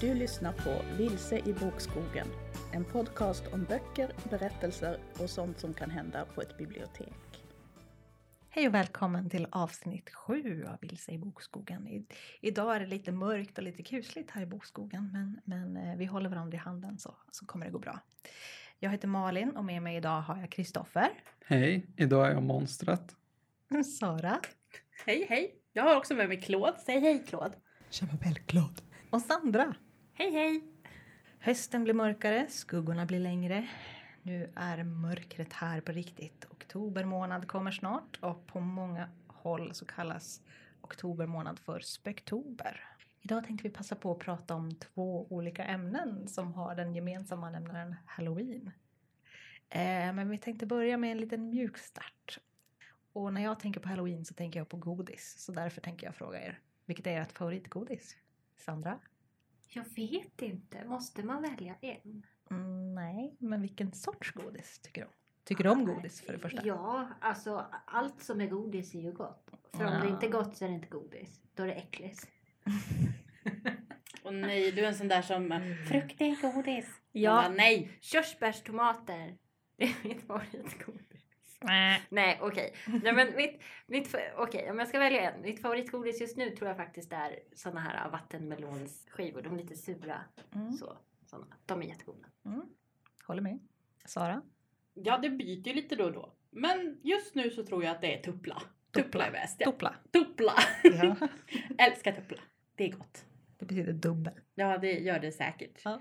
Du lyssnar på Vilse i bokskogen. En podcast om böcker, berättelser och sånt som kan hända på ett bibliotek. Hej och välkommen till avsnitt sju av Vilse i bokskogen. I, idag är det lite mörkt och lite kusligt här i bokskogen men, men eh, vi håller varandra i handen så, så kommer det gå bra. Jag heter Malin och med mig idag har jag Kristoffer, Hej, idag är jag monstret. Sara Hej, hej! Jag har också med mig Claude. Säg hej Claude. Claude och Sandra. Hej, hej! Hösten blir mörkare, skuggorna blir längre. Nu är mörkret här på riktigt. Oktober månad kommer snart och på många håll så kallas oktober månad för spöktober. Idag tänkte vi passa på att prata om två olika ämnen som har den gemensamma nämnaren halloween. Eh, men vi tänkte börja med en liten mjuk start. Och när jag tänker på halloween så tänker jag på godis. Så därför tänker jag fråga er, vilket är ert favoritgodis? Sandra? Jag vet inte. Måste man välja en? Mm, nej, men vilken sorts godis tycker du om? Tycker du om godis för det första? Ja, alltså allt som är godis är ju gott. För om Ja. det inte är gott så är det inte godis. Då är det äckligt. Och nej, du är en sån där som Mm. frukt är godis. Ja. Bara, nej! Körsbärstomater. Det är mitt favoritgodis. Nej. Nej, okej. Nej, men mitt, mitt, okej, om jag ska välja en. Mitt favoritgodis just nu tror jag faktiskt är såna här vattenmelonsskivor. De är lite sura. Mm, Så, såna. De är jättegoda. mm. Håller med. Sara? Ja, det byter ju lite då och då. Men just nu så tror jag att det är tuppla. Tuppla är bäst. Ja. Tuppla. Tuppla! Ja, Älskar tuppla. Det är gott. det betyder dubbel. Ja, det gör det säkert. Ja.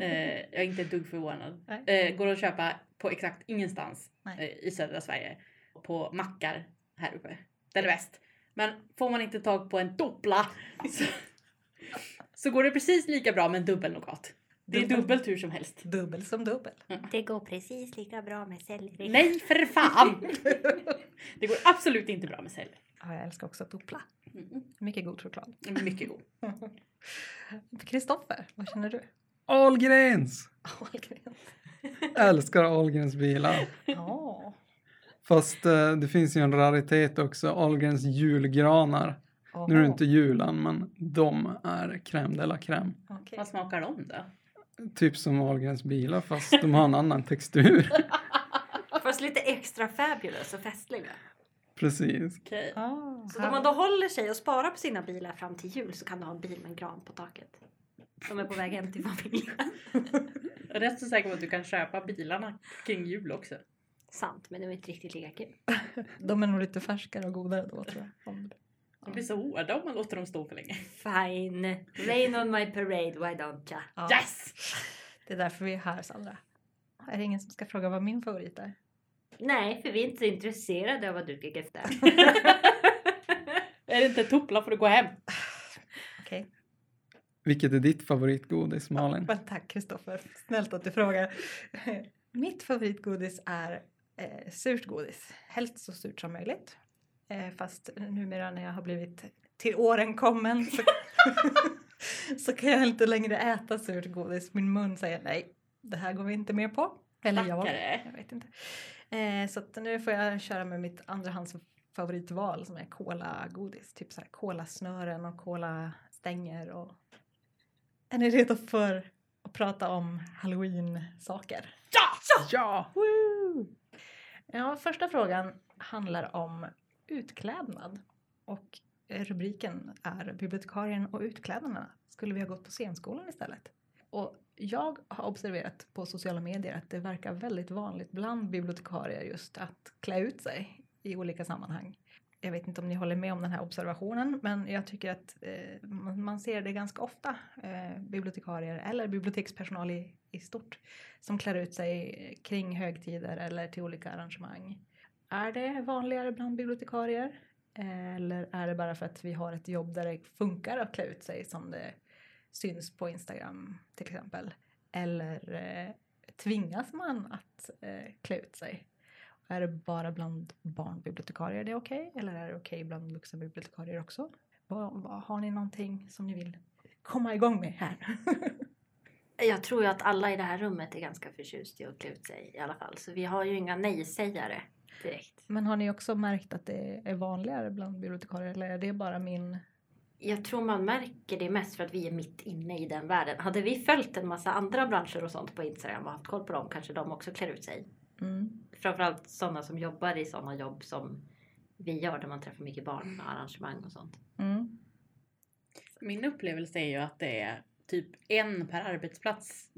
Eh, jag är inte ett dugg förvånad. Eh, går att köpa på exakt ingenstans Nej. eh, i södra Sverige. På mackar här uppe. Där är bäst. Men får man inte tag på en doppla så, så går det precis lika bra med en dubbel nougat. Det är Dubbel. dubbelt hur som helst. Dubbel som dubbel. Det går precis lika bra med selleri. Nej för fan! Det går absolut inte bra med selleri. Ja, jag älskar också tuppla. Mm. Mycket god choklad. Mycket god. Kristoffer, vad känner du? Ahlgrens! Ahlgren. Älskar Ahlgrens bilar. Ja. Fast eh, det finns ju en raritet också, Ahlgrens julgranar. Nu är det inte julen, men de är crème de la crème. Okej. Vad smakar de då? Typ som Ahlgrens bilar, fast de har en annan textur. Fast lite extra fabulous och festliga. Precis. Okej. Ah, Så om man då håller sig och sparar på sina bilar fram till jul så kan du ha en bil med en gran på taket. De är på väg hem till familjen. Jag är rätt så säker på att du kan köpa bilarna kring jul också. Sant, men det var inte riktigt lika kul. De är nog lite färskare och godare då tror jag. Om De blir så hårda om man låter dem stå för länge. Fine. Rain on my parade, why don't ya? Ja. Yes! Det är därför vi är här Sandra. Är det ingen som ska fråga vad min favorit är? Nej, för vi är inte så intresserade av vad du tycker efter. Är det inte tuppla får du gå hem. Okej. Vilket är ditt favoritgodis, Malin? Men tack Kristoffer, snällt att du frågar. Mitt favoritgodis är eh, surt godis. Helst så surt som möjligt. Eh, fast numera när jag har blivit till åren kommen så, så kan jag inte längre äta surt godis. Min mun säger nej, det här går vi inte med på. Eller jag. Jag vet inte. Eh, så att nu får jag köra med mitt andrahands favoritval som är cola-godis. Typ så här cola-snören och cola-stänger och... Är ni redo för att prata om halloween-saker? Ja! Ja! Woo! Ja, första frågan handlar om utklädnad. Och rubriken är bibliotekarien och utklädnaderna. Skulle vi ha gått på scenskolan istället? Och jag har observerat på sociala medier att det verkar väldigt vanligt bland bibliotekarier just att klä ut sig i olika sammanhang. Jag vet inte om ni håller med om den här observationen, men jag tycker att eh, man ser det ganska ofta. Eh, bibliotekarier eller bibliotekspersonal i, i stort som klär ut sig kring högtider eller till olika arrangemang. Är det vanligare bland bibliotekarier? Eh, eller är det bara för att vi har ett jobb där det funkar att klä ut sig som det syns på Instagram till exempel? Eller eh, tvingas man att eh, klä ut sig? Är det bara bland barnbibliotekarier det är okej? Eller är det okej bland vuxenbibliotekarier också? Har ni någonting som ni vill komma igång med här? Jag tror ju att alla i det här rummet är ganska förtjust i att klä ut sig i alla fall. Så vi har ju inga nej-sägare direkt. Men har ni också märkt att det är vanligare bland bibliotekarier eller är det bara min Jag tror man märker det mest för att vi är mitt inne i den världen. Hade vi följt en massa andra branscher och sånt på Instagram och haft koll på dem kanske de också klär ut sig. Mm. Framförallt sådana som jobbar i sådana jobb som vi gör där man träffar mycket barn och arrangemang och sånt. Mm. Min upplevelse är ju att det är typ en per arbetsplats.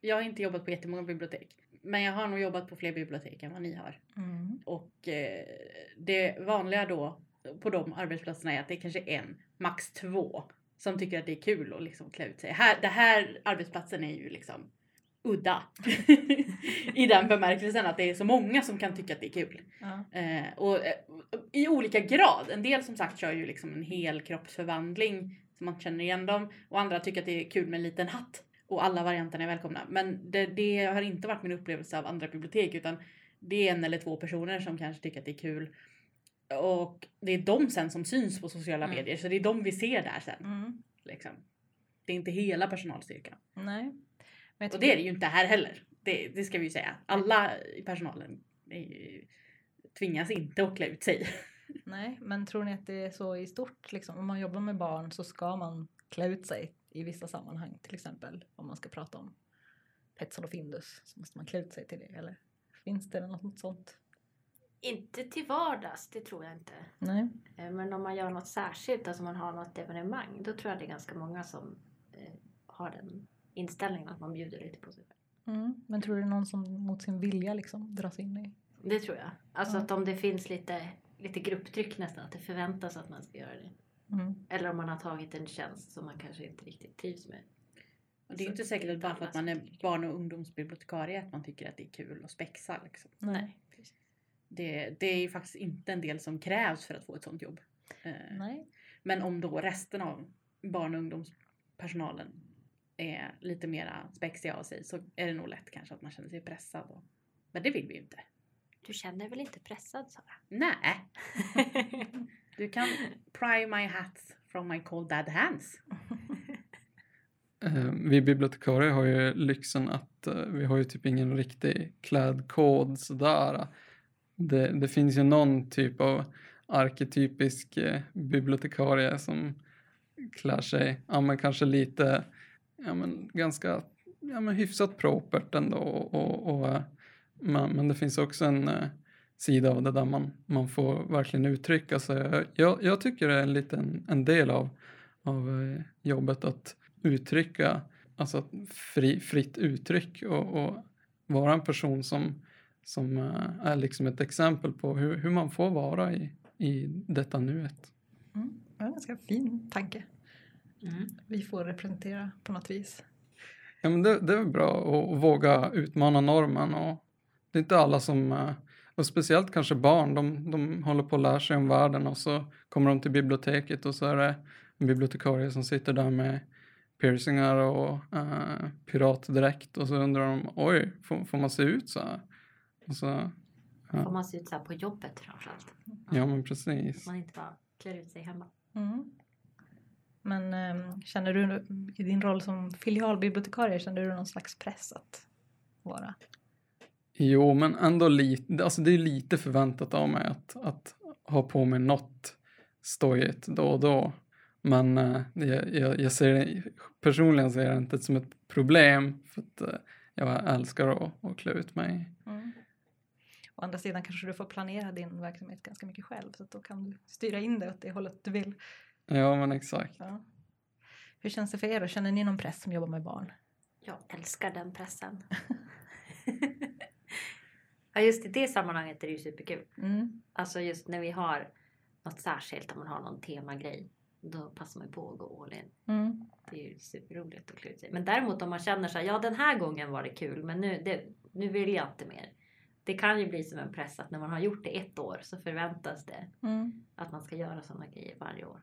Jag har inte jobbat på jättemånga bibliotek. Men jag har nog jobbat på fler bibliotek än vad ni har. Mm. Och eh, det vanliga då på de arbetsplatserna är att det är kanske en, max två som tycker att det är kul att liksom klä ut sig. Här, det här arbetsplatsen är ju liksom udda. I den bemärkelsen att det är så många som kan tycka att det är kul. Ja. Eh, och eh, i olika grad. En del som sagt kör ju liksom en hel kroppsförvandling så man känner igen dem. Och andra tycker att det är kul med en liten hatt. Och alla varianterna är välkomna. Men det, det har inte varit min upplevelse av andra bibliotek utan det är en eller två personer som kanske tycker att det är kul. Och det är de sen som syns på sociala Mm. medier så det är de vi ser där sen. Mm. Liksom. Det är inte hela personalstyrkan. Nej. Men Och det är det ju inte här heller. Det, det ska vi ju säga. Alla i personalen är ju, tvingas inte att klä ut sig. Nej, men tror ni att det är så i stort? Liksom? Om man jobbar med barn så ska man klä ut sig i vissa sammanhang. Till exempel om man ska prata om Petzl och Findus så måste man klä ut sig till det. Eller finns det något sånt? Inte till vardags, det tror jag inte. Nej. Eh, Men om man gör något särskilt, alltså man har något evenemang, då tror jag det är ganska många som eh, har den inställningen att man bjuder lite på sig själv. Mm. Men tror du det är någon som mot sin vilja liksom dras in i? Det tror jag. Alltså Ja. att om det finns lite, lite grupptryck nästan, att det förväntas att man ska göra det. Mm. Eller om man har tagit en tjänst som man kanske inte riktigt trivs med. Och det är ju inte säkert att bara för att man är barn och ungdomsbibliotekarie att man tycker att det är kul att spexa. Liksom. Nej. Det, det är ju faktiskt inte en del som krävs för att få ett sånt jobb. Eh, Nej. Men om då resten av barn och ungdomspersonalen är lite mera spexiga av sig så är det nog lätt kanske att man känner sig pressad. Och, men det vill vi ju inte. Du känner väl inte pressad Sara? Nej, du kan pry my hat from my cold dead hands. Eh, vi bibliotekarier har ju lyxen att eh, vi har ju typ ingen riktig klädkod sådär. Det, det finns ju någon typ av arketypisk eh, bibliotekarie som klär sig, ja men kanske lite, ja men ganska, ja men hyfsat propert ändå och, och, och eh, men, men det finns också en eh, sida av det där man, man får verkligen uttrycka sig. Jag, jag tycker det är en liten en del av, av eh, jobbet att uttrycka, alltså att fri, fritt uttryck och, och vara en person som, som eh, är liksom ett exempel på hur, hur man får vara i, i detta nuet. Mm. Det var en ganska fin tanke. Mm. Vi får representera på något vis. Ja, men det, det är bra att, våga utmana normen och det är inte alla som, eh, och speciellt kanske barn, de, de håller på att lära sig om världen och så kommer de till biblioteket och så är det en bibliotekarie som sitter där med piercingar och uh, piratdräkt och så undrar de, oj, får, får man se ut så här? Och så, Får man se ut så här på jobbet framförallt? ja men precis. Att man inte bara klär ut sig hemma. Mm. Men ehm, känner du i din roll som filialbibliotekarie, känner du någon slags press att vara? Jo, men ändå lite, alltså det är lite förväntat av mig att, att ha på mig något stojigt då och då. Men eh, jag, jag, jag ser det, personligen ser det inte som ett problem för att eh, jag älskar att, att klä ut mig. Mm. Å andra sidan kanske du får planera din verksamhet ganska mycket själv så att då kan du styra in det åt det hållet du vill. Ja, men exakt. Ja. Hur känns det för er? Känner ni någon press som jobbar med barn? Jag älskar den pressen. ja, just i det sammanhanget är det ju superkul. Mm. Alltså just när vi har något särskilt, om man har någon temagrej. Då passar man på att gå all in. Mm. Det är ju superroligt att klä ut sig. Men däremot om man känner så här, ja den här gången var det kul men nu, det, nu vill jag inte mer. Det kan ju bli som en press att när man har gjort det ett år så förväntas det Mm. att man ska göra sådana grejer varje år.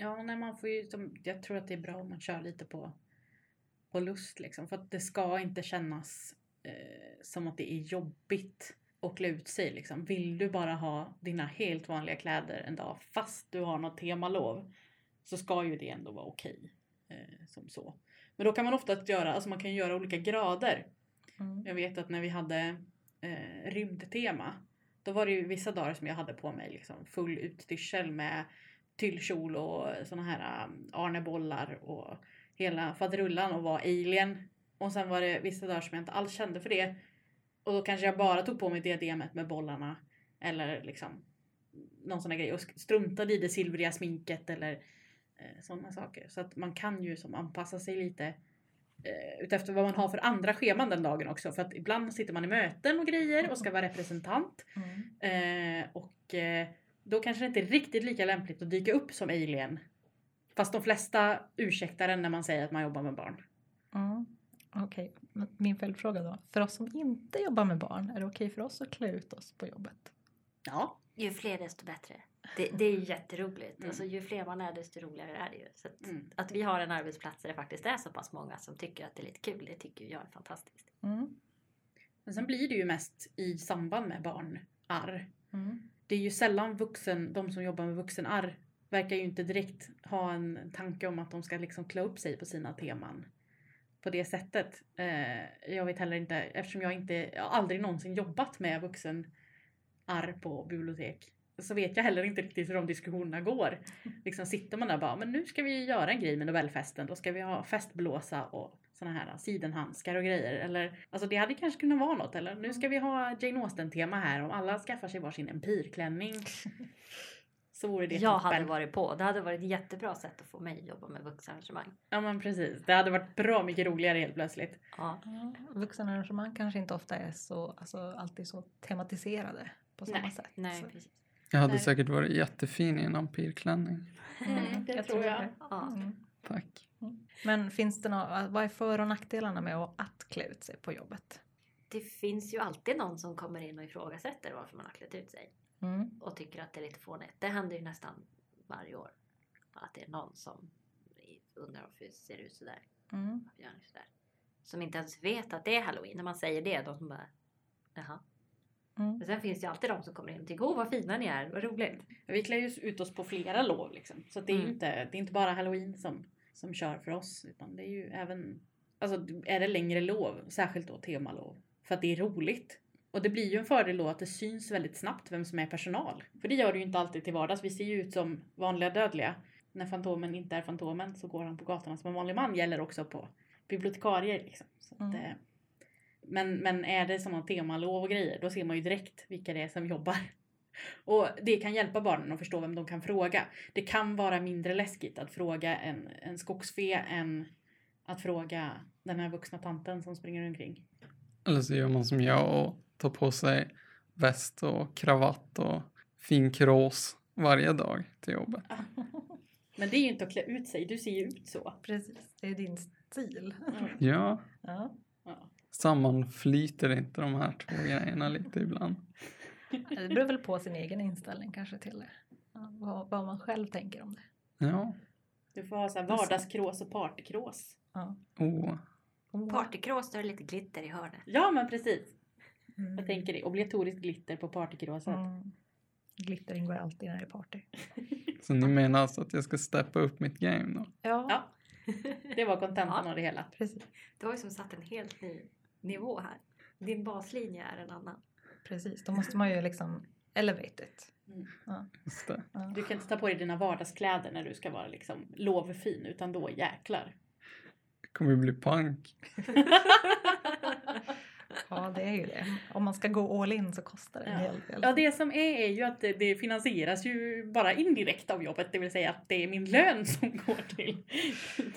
Ja, nej, man får ju, jag tror att det är bra om man kör lite på, på lust liksom. För att det ska inte kännas eh, som att det är jobbigt att klä ut sig liksom. Vill du bara ha dina helt vanliga kläder en dag fast du har något temalov så ska ju det ändå vara okej. eh, som så. Men då kan man ofta göra, alltså man kan göra olika grader. Mm. Jag vet att när vi hade eh, rymdtema då var det ju vissa dagar som jag hade på mig liksom full utstyrsel med tyllkjol och såna här um, Arnebollar och hela faderullan och var alien. Och sen var det vissa dagar som jag inte alls kände för det. Och då kanske jag bara tog på mig diademet med bollarna. Eller liksom någon sån här grej och struntade i det silvriga sminket eller eh, sådana saker. Så att man kan ju som anpassa sig lite eh, utefter vad man har för andra scheman den dagen också. För att ibland sitter man i möten och grejer och ska vara representant. Mm. Eh, och eh, då kanske det inte är riktigt lika lämpligt att dyka upp som alien. Fast de flesta ursäktar en när man säger att man jobbar med barn. Mm. Okej, men min följdfråga då. För oss som inte jobbar med barn, är det okej för oss att klä ut oss på jobbet? Ja, Ju fler desto bättre. Det, det är ju jätteroligt. Mm. Alltså, ju fler man är desto roligare är det ju. Så att, Mm. att vi har en arbetsplats där det faktiskt är så pass många som tycker att det är lite kul, det tycker jag är fantastiskt. Mm. men sen blir det ju mest i samband med barnar. Mm. Det är ju sällan vuxen, de som jobbar med vuxenarr verkar ju inte direkt ha en tanke om att de ska liksom klä upp sig på sina teman på det sättet. Eh, jag vet heller inte, eftersom jag inte, jag har aldrig någonsin jobbat med vuxenarr på bibliotek. Så vet jag heller inte riktigt hur de diskussionerna går. Liksom sitter man där och bara, men nu ska vi göra en grej med Nobelfesten. Då ska vi ha festblåsa och såna här sidenhandskar och grejer. Eller, alltså det hade kanske kunnat vara något. Eller nu ska vi ha Jane Austen-tema här och alla skaffar sig varsin empirklänning. Så vore det jag toppen. hade varit på. Det hade varit ett jättebra sätt att få mig att jobba med vuxenarrangemang. Ja men precis. Det hade varit bra mycket roligare helt plötsligt. Ja. Ja, vuxenarrangemang kanske inte ofta är så, alltså, alltid så tematiserade på samma Nej, sätt. Nej, så. precis. Jag hade Nej. säkert varit jättefin i en empirklänning. Mm, det tror jag. det. Ja. Mm. Tack. Men finns det några, vad är för och nackdelarna med att, klä ut sig på jobbet? Det finns ju alltid någon som kommer in och ifrågasätter varför man har klätt ut sig. Mm. och tycker att det är lite fånigt. Det händer ju nästan varje år. Att det är någon som undrar varför det ser ut sådär. Mm. Varför gör ni sådär? Som inte ens vet att det är halloween. När man säger det, de som bara jaha. Mm. Men sen finns det ju alltid de som kommer in och tycker åh vad fina ni är, vad roligt. Vi klär ju ut oss på flera lov liksom. Så det är Mm. inte, det är inte bara halloween som, som kör för oss. Utan det är ju även, alltså är det längre lov, särskilt då temalov. För att det är roligt. Och det blir ju en fördel då att det syns väldigt snabbt vem som är personal. För det gör det ju inte alltid till vardags. Vi ser ju ut som vanliga dödliga. När Fantomen inte är Fantomen så går han på gatorna som en vanlig man. Gäller också på bibliotekarier liksom. Så att, Mm. eh, men, men är det sådana temalov och grejer då ser man ju direkt vilka det är som jobbar. Och det kan hjälpa barnen att förstå vem de kan fråga. Det kan vara mindre läskigt att fråga en, en skogsfe än att fråga den här vuxna tanten som springer omkring. Eller så gör man som jag och tar på sig väst och kravatt och fin krås varje dag till jobbet. Men det är ju inte att klä ut sig, du ser ju ut så. Precis, det är din stil. Ja, Ja. Ja. sammanflyter inte de här två grejerna lite ibland? Det beror väl på sin egen inställning kanske till vad, vad man själv tänker om det. Ja. Du får ha så här vardagskrås och partykrås. Ja. Oh. Partykrås, då är det lite glitter i hörnet. Ja men precis. Mm. Jag tänker det. Obligatoriskt glitter på partykråset. Mm. Glitter ingår alltid när det är party. Så ni menar alltså att jag ska steppa upp mitt game då? Ja, Ja. Det var kontentan Ja. av det hela. precis. Du har ju som satt en helt ny nivå här. Din baslinje är en annan. Precis. Då måste man ju liksom elevate it. Det. Ja. Du kan inte ta på dig dina vardagskläder när du ska vara liksom lovfin utan då jäklar. Jag kommer bli punk. ja, det är ju det. Om man ska gå all in så kostar det en Ja. hel del. Ja det som är är ju att det, det finansieras ju bara indirekt av jobbet. Det vill säga att det är min lön som går till,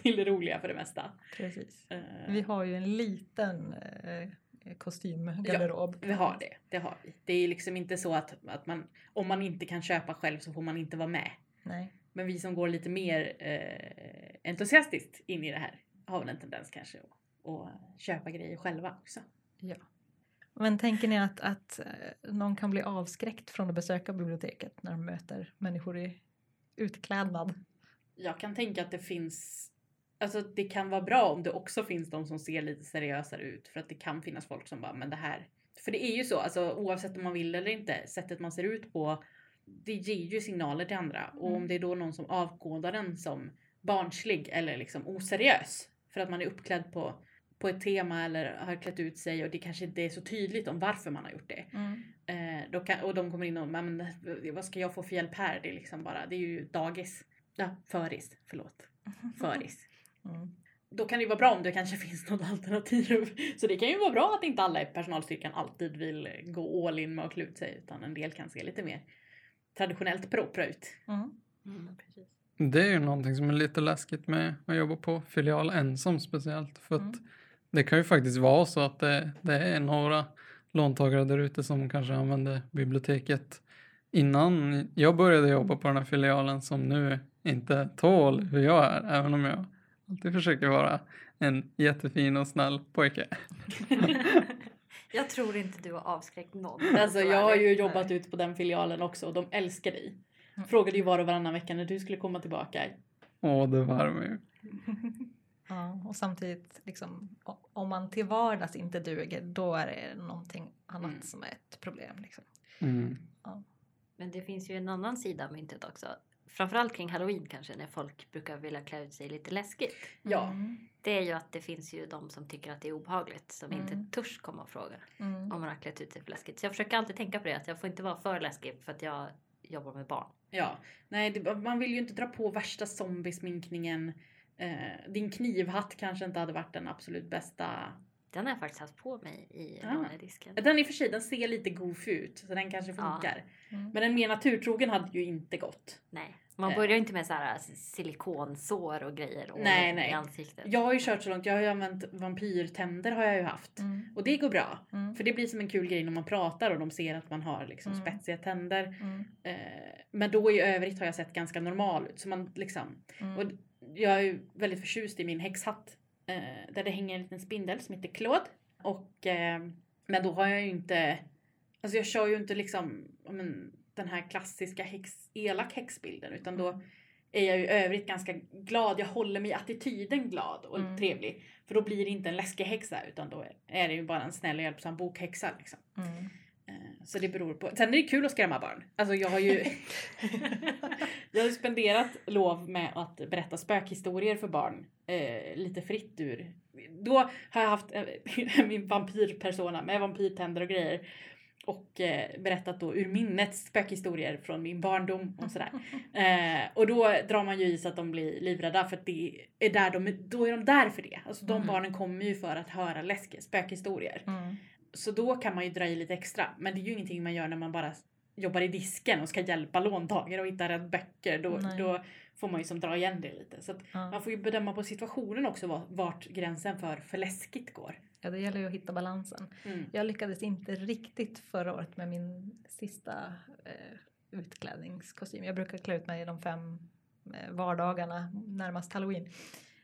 till det roliga för det mesta. Precis. Eh, Vi har ju en liten eh, kostymgarderob. Vi har det, det har vi. Det är liksom inte så att, att man, om man inte kan köpa själv så får man inte vara med. Nej. Men vi som går lite mer eh, entusiastiskt in i det här har väl en tendens kanske att, att köpa grejer själva också. Ja. Men tänker ni att, att eh, någon kan bli avskräckt från att besöka biblioteket när de möter människor i utklädnad? Jag kan tänka att det finns Alltså det kan vara bra om det också finns de som ser lite seriösare ut för att det kan finnas folk som bara men det här. För det är ju så alltså oavsett om man vill eller inte sättet man ser ut på. Det ger ju signaler till andra och om Mm. det är då någon som avkodar den som barnslig eller liksom oseriös för att man är uppklädd på på ett tema eller har klätt ut sig och det kanske inte är så tydligt om varför man har gjort det. Mm. Eh, Då kan, och de kommer in och, men vad ska jag få för hjälp här? Det är liksom bara, det är ju dagis. Ja, föris, förlåt. Föris. Mm. Då kan det ju vara bra om det kanske finns något alternativ. Så det kan ju vara bra att inte alla i personalstyrkan alltid vill gå all in med att klä ut sig. Utan en del kan se lite mer traditionellt propra ut. Mm. Mm, precis. Det är ju någonting som är lite läskigt med att jobba på filial ensam speciellt. För att Mm. det kan ju faktiskt vara så att det, det är några låntagare där ute som kanske använder biblioteket innan jag började jobba på den här filialen som nu inte tål hur jag är. Även om jag alltid försöker vara en jättefin och snäll pojke. jag tror inte du har avskräckt någon. Alltså Så jag har ju jobbat ut på den filialen också och de älskar dig. Frågade ju var och varannan vecka när du skulle komma tillbaka. Åh, det värmer ju. Ja, och samtidigt liksom, om man till vardags inte duger då är det någonting annat Mm. som är ett problem. Liksom. Mm. Men det finns ju en annan sida av myntet också. Framförallt kring halloween kanske när folk brukar vilja klä ut sig lite läskigt. Ja. Mm. Det är ju att det finns ju de som tycker att det är obehagligt som Mm. inte törs komma och fråga Mm. om man har klätt ut sig för läskigt. Så jag försöker alltid tänka på det att jag får inte vara för läskig för att jag jobbar med barn. Ja, nej det, man vill ju inte dra på värsta zombiesminkningen. Eh, din knivhatt kanske inte hade varit den absolut bästa. Den har jag faktiskt haft på mig i Ah. rånedisken. Den i och för sig, den ser lite goofy ut så den kanske Ja. funkar. Mm. Men en mer naturtrogen hade ju inte gått. Nej, man Eh. börjar ju inte med så här silikonsår och grejer och Nej, nej. i ansiktet. Jag har ju kört så långt, jag har ju använt vampyrtänder har jag ju haft. Mm. Och det går bra. Mm. För det blir som en kul grej när man pratar och de ser att man har liksom Mm. spetsiga tänder. Mm. Eh, men då i övrigt har jag sett ganska normal ut. Så man liksom, Mm. och jag är ju väldigt förtjust i min häxhatt. Eh, där det hänger en liten spindel som heter Claude. Och, eh, men då har jag ju inte, alltså jag kör ju inte liksom men, den här klassiska häx, elak häxbilden. Utan då är jag ju övrigt ganska glad. Jag håller mig i attityden glad och Mm. trevlig. För då blir det inte en läskig häxa utan då är det ju bara en snäll och hjälpsam bokhäxa. Liksom. Mm. Eh, Så det beror på. Sen är det kul att skrämma barn. Alltså jag har ju jag har spenderat lov med att berätta spökhistorier för barn. Eh, lite fritt ur. Då har jag haft eh, min vampyrpersona med vampyrtänder och grejer. Och eh, berättat då ur minnet spökhistorier från min barndom och sådär. Eh, och då drar man ju i så att de blir livrädda för att det är där de, då är de där för det. Alltså de Mm. barnen kommer ju för att höra läskiga spökhistorier. Mm. Så då kan man ju dra i lite extra. Men det är ju ingenting man gör när man bara jobbar i disken och ska hjälpa låntagare och hitta rätt böcker. Då, Nej. då får man ju som dra igen det lite. Så Ja. man får ju bedöma på situationen också var- vart gränsen för för läskigt går. ja, det gäller ju att hitta balansen. Mm. Jag lyckades inte riktigt förra året med min sista eh, utklädningskostym. Jag brukar klä ut mig de fem eh, vardagarna närmast halloween.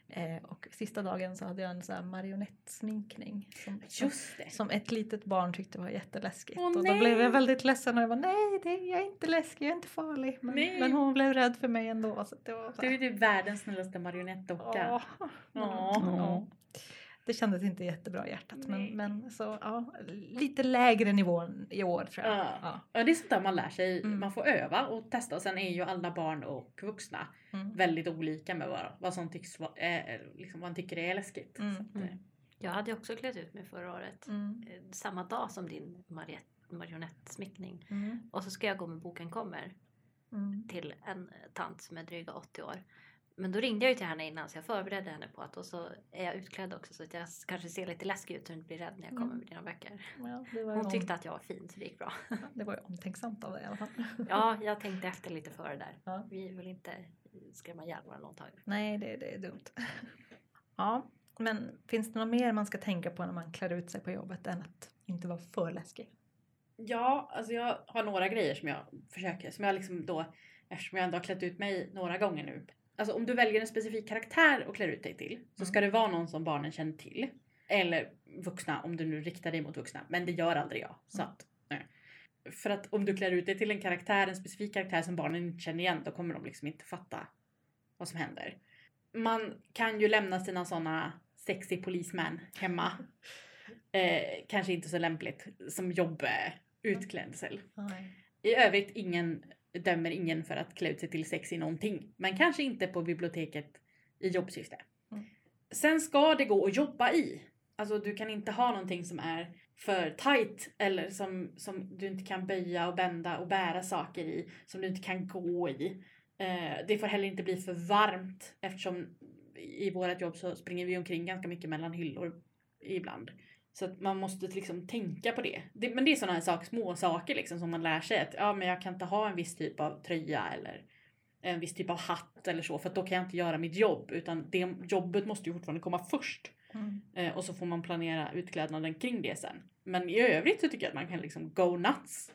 Eh, och sista dagen så hade jag en sån här marionettsminkning. Som, som, Just det. som ett litet barn tyckte var jätteläskigt. Åh, och då nej. blev jag väldigt ledsen och jag var nej, det, jag är inte läskig, jag är inte farlig. Men, men hon blev rädd för mig ändå. Så det var så Du är ju världens snällaste marionettdocka. åh. Ja. Ja. Det kändes inte jättebra i hjärtat. Men, men så ja, lite lägre nivå i år tror jag. Ja. Ja. Ja, det är sånt där man lär sig. Mm. Man får öva och testa. Och sen är ju alla barn och vuxna Mm. väldigt olika med vad, vad som tycks vara, eh, liksom vad man tycker är läskigt. Mm. Att, eh, Jag hade också klätt ut mig förra året. Mm. Eh, Samma dag som din mariet- marionettsmickning. Mm. Och så ska jag gå med boken kommer Mm. till en tant som är dryga 80 år. Men då ringde jag ju till henne innan så jag förberedde henne på att och så är jag utklädd också så att jag kanske ser lite läskig ut och inte blir rädd när jag kommer Mm. med dina böcker. Ja, det, var ju Hon om- tyckte att jag var fin så det gick bra. det var ju omtänksamt av dig i alla fall. Ja, jag tänkte efter lite före där. Ja. Vi vill inte skrämma ihjäl våra låntagare. Nej, det, det är dumt. Ja, men finns det något mer man ska tänka på när man klär ut sig på jobbet än att inte vara för läskig? Ja, alltså jag har några grejer som jag försöker, som jag liksom då, eftersom jag ändå har klätt ut mig några gånger nu. Alltså om du väljer en specifik karaktär och klär ut dig till så ska det vara någon som barnen känner till. Eller vuxna om du nu riktar dig mot vuxna. Men det gör aldrig jag. Så att, nej. För att om du klär ut dig till en karaktär, en specifik karaktär som barnen inte känner igen, då kommer de liksom inte fatta vad som händer. Man kan ju lämna sina sådana sexy polismän hemma. Eh, kanske inte så lämpligt som jobbutklädsel. Nej. I övrigt ingen dömer ingen för att klä ut sig till sex i någonting. Men kanske inte på biblioteket i jobbsyfte. Mm. Sen ska det gå att jobba i. Alltså du kan inte ha någonting som är för tight eller som, som du inte kan böja och bända och bära saker i. Som du inte kan gå i. Eh, det får heller inte bli för varmt eftersom i vårt jobb så springer vi omkring ganska mycket mellan hyllor ibland. Så att man måste liksom tänka på det. det men det är sådana här saker, små saker liksom som man lär sig att ja, men jag kan inte ha en viss typ av tröja eller en viss typ av hatt eller så för då kan jag inte göra mitt jobb utan det jobbet måste ju fortfarande komma först. Mm. Eh, och så får man planera utklädnaden kring det sen. Men i övrigt så tycker jag att man kan liksom go nuts.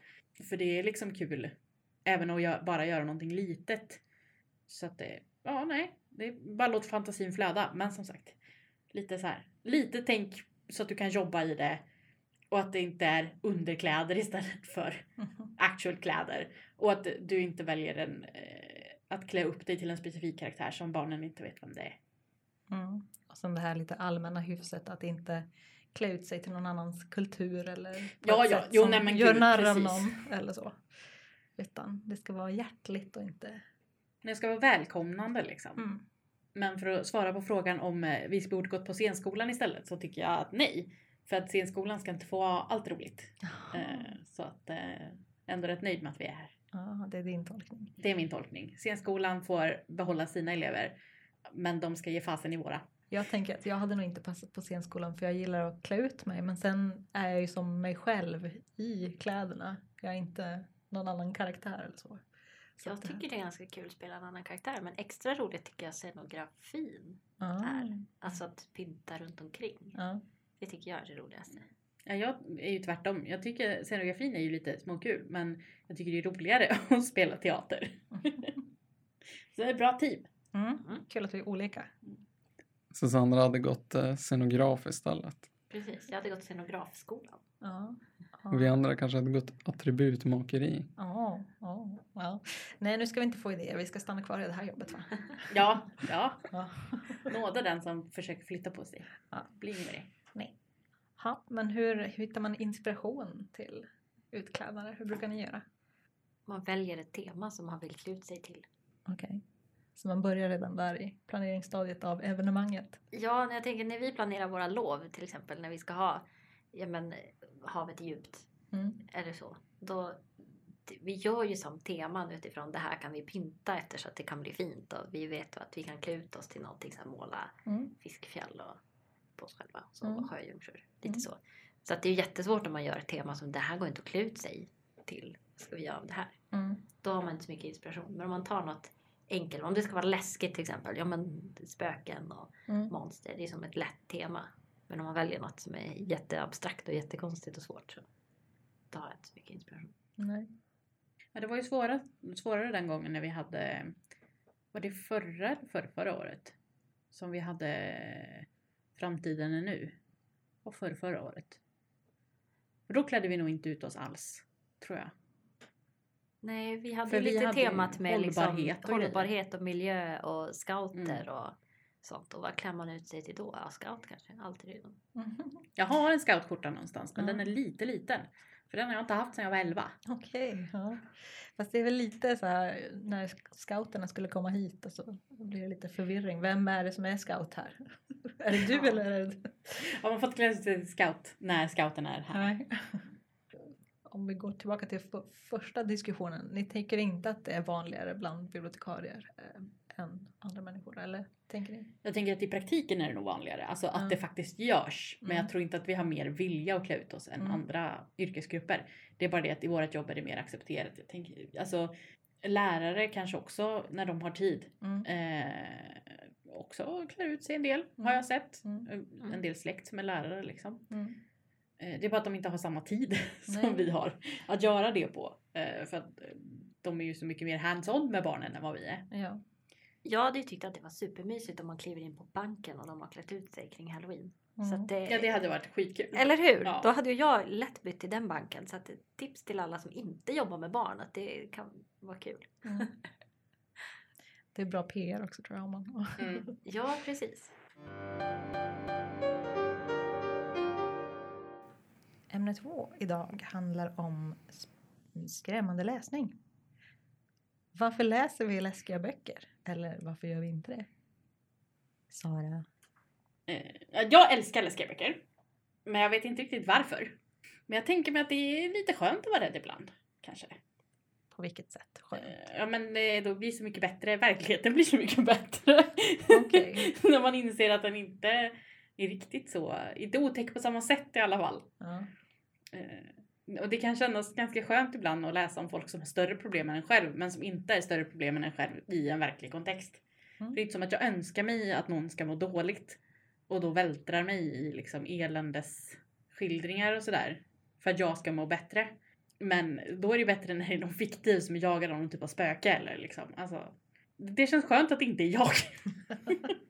För det är liksom kul. Även att gö- bara göra någonting litet. Så att det, ja nej. Det är bara låt fantasin flöda. Men som sagt. Lite så här. Lite tänk så att du kan jobba i det. Och att det inte är underkläder istället för actual kläder. Och att du inte väljer en, eh, att klä upp dig till en specifik karaktär som barnen inte vet vem det är. Mm. Och sen det här lite allmänna hyfset att inte klä ut sig till någon annans kultur eller Ja, ja. Jo, nej, men gör narr av någon eller så. Utan det ska vara hjärtligt och inte... Det ska vara välkomnande liksom. Mm. Men för att svara på frågan om eh, vi borde gått på scenskolan istället så tycker jag att nej. För att scenskolan ska inte få allt roligt. Eh, så att eh, ändå rätt nöjd med att vi är här. Ja, det är din tolkning. Det är min tolkning. Scenskolan får behålla sina elever. Men de ska ge fasen i våra. Jag tänker att jag hade nog inte passat på scenskolan för jag gillar att klä ut mig men sen är jag ju som mig själv i kläderna. Jag är inte någon annan karaktär eller så. Så Jag att, eh, tycker det är ganska kul att spela en annan karaktär men extra roligt tycker jag scenografin ja, är. Alltså att pynta runt omkring. ja. Det tycker jag är det roligaste. Ja, jag är ju tvärtom. Jag tycker scenografin är ju lite småkul. Men jag tycker det är roligare att spela teater. så det är ett bra team. Mm. Kul att vi är olika. Så Sandra hade gått eh, scenograf istället. Precis, jag hade gått scenografskolan. Ja. Och vi andra kanske hade gått attributmakeri. Ja, ja, ja. Nej, nu ska vi inte få idéer. Vi ska stanna kvar i det här jobbet va? Ja, ja. Ja. Nåda den som försöker flytta på sig. Ja. Blir inget med det. Ha, men hur, hur hittar man inspiration till utklädnader? Hur brukar ni göra? Man väljer ett tema som man vill klä ut sig till. Okej. Så man börjar redan där i planeringsstadiet av evenemanget? Ja, när jag tänker när vi planerar våra lov till exempel när vi ska ha ja, men, havet är djupt Mm. eller så. Då, vi gör ju som teman utifrån det här kan vi pynta efter så att det kan bli fint och vi vet att vi kan klä ut oss till någonting här, måla Mm. fiskfjäll och på oss själva. Så Mm. sjöjungfrur. Lite Mm. så. Så att det är jättesvårt om man gör ett tema som det här går inte att klä ut sig till. Ska vi göra av det här? Mm. Då har man inte så mycket inspiration. Men om man tar något enkelt. Om det ska vara läskigt till exempel. Ja men spöken och Mm. monster. Det är som ett lätt tema. Men om man väljer något som är jätteabstrakt och jättekonstigt och svårt så då har jag inte så mycket inspiration. Nej. Ja, det var ju svåra, svårare den gången när vi hade, var det förra eller förra, året? Som vi hade Framtiden är nu. Och förra, förra året. För då klädde vi nog inte ut oss alls, tror jag. Nej, vi hade För vi lite hade ju temat med hållbarhet liksom, och hållbarhet och miljö och scouter Mm. och sånt. Och vad klär man ut sig till då? Ja, scout kanske. Alltid redo. Mm. Jag har en scoutskjorta någonstans, men Ja. den är lite liten. För den har jag inte haft sedan jag var 11. Okej. ja. Fast det är väl lite så här när scouterna skulle komma hit och så blir det lite förvirring. Vem är det som är scout här? är det du Ja. eller är det Har man fått klä sig till scout när scouten är här? Nej. Om vi går tillbaka till första diskussionen. Ni tänker inte att det är vanligare bland bibliotekarier eh, än andra människor? Eller tänker ni? Jag tänker att i praktiken är det nog vanligare. Alltså att Ja. det faktiskt görs. Men Mm. jag tror inte att vi har mer vilja att klä ut oss än Mm. andra yrkesgrupper. Det är bara det att i vårt jobb är det mer accepterat. Jag tänker, alltså, lärare kanske också när de har tid Mm. eh, också klär ut sig en del har Mm. jag sett. Mm. Eh, En del släkt som är lärare liksom. Mm. Eh, det är bara att de inte har samma tid som Nej. vi har att göra det på. Eh, för att eh, de är ju så mycket mer hands-on med barnen än vad vi är. Ja. Jag hade ju tyckt att det var supermysigt om man kliver in på banken och de har klätt ut sig kring halloween. Så Mm. att det, Ja det hade varit skitkul. Eller hur? Ja. Då hade ju jag lätt bytt till den banken. Så att tips till alla som inte jobbar med barn att det kan vara kul. Mm. Det är bra PR också tror jag. Om man... Mm. Ja, precis. Ämne två idag handlar om skrämmande läsning. Varför läser vi läskiga böcker? Eller varför gör vi inte det? Sara? Eh, jag älskar läskiga böcker. Men jag vet inte riktigt varför. Men jag tänker mig att det är lite skönt att vara rädd ibland. Kanske. På vilket sätt? Skönt. Eh, Ja men eh, då blir så mycket bättre. Verkligheten blir så mycket bättre. Okej. När man inser att den inte är riktigt så, inte otäck på samma sätt i alla fall. Ja. Och det kan kännas ganska skönt ibland att läsa om folk som har större problem än en själv men som inte är större problem än en själv i en verklig kontext. Mm. Det är inte som att jag önskar mig att någon ska må dåligt och då vältrar mig i liksom eländes skildringar och sådär för att jag ska må bättre. Men då är det bättre när det är någon fiktiv som jagar någon typ av spöke eller liksom. Alltså, det känns skönt att det inte är jag.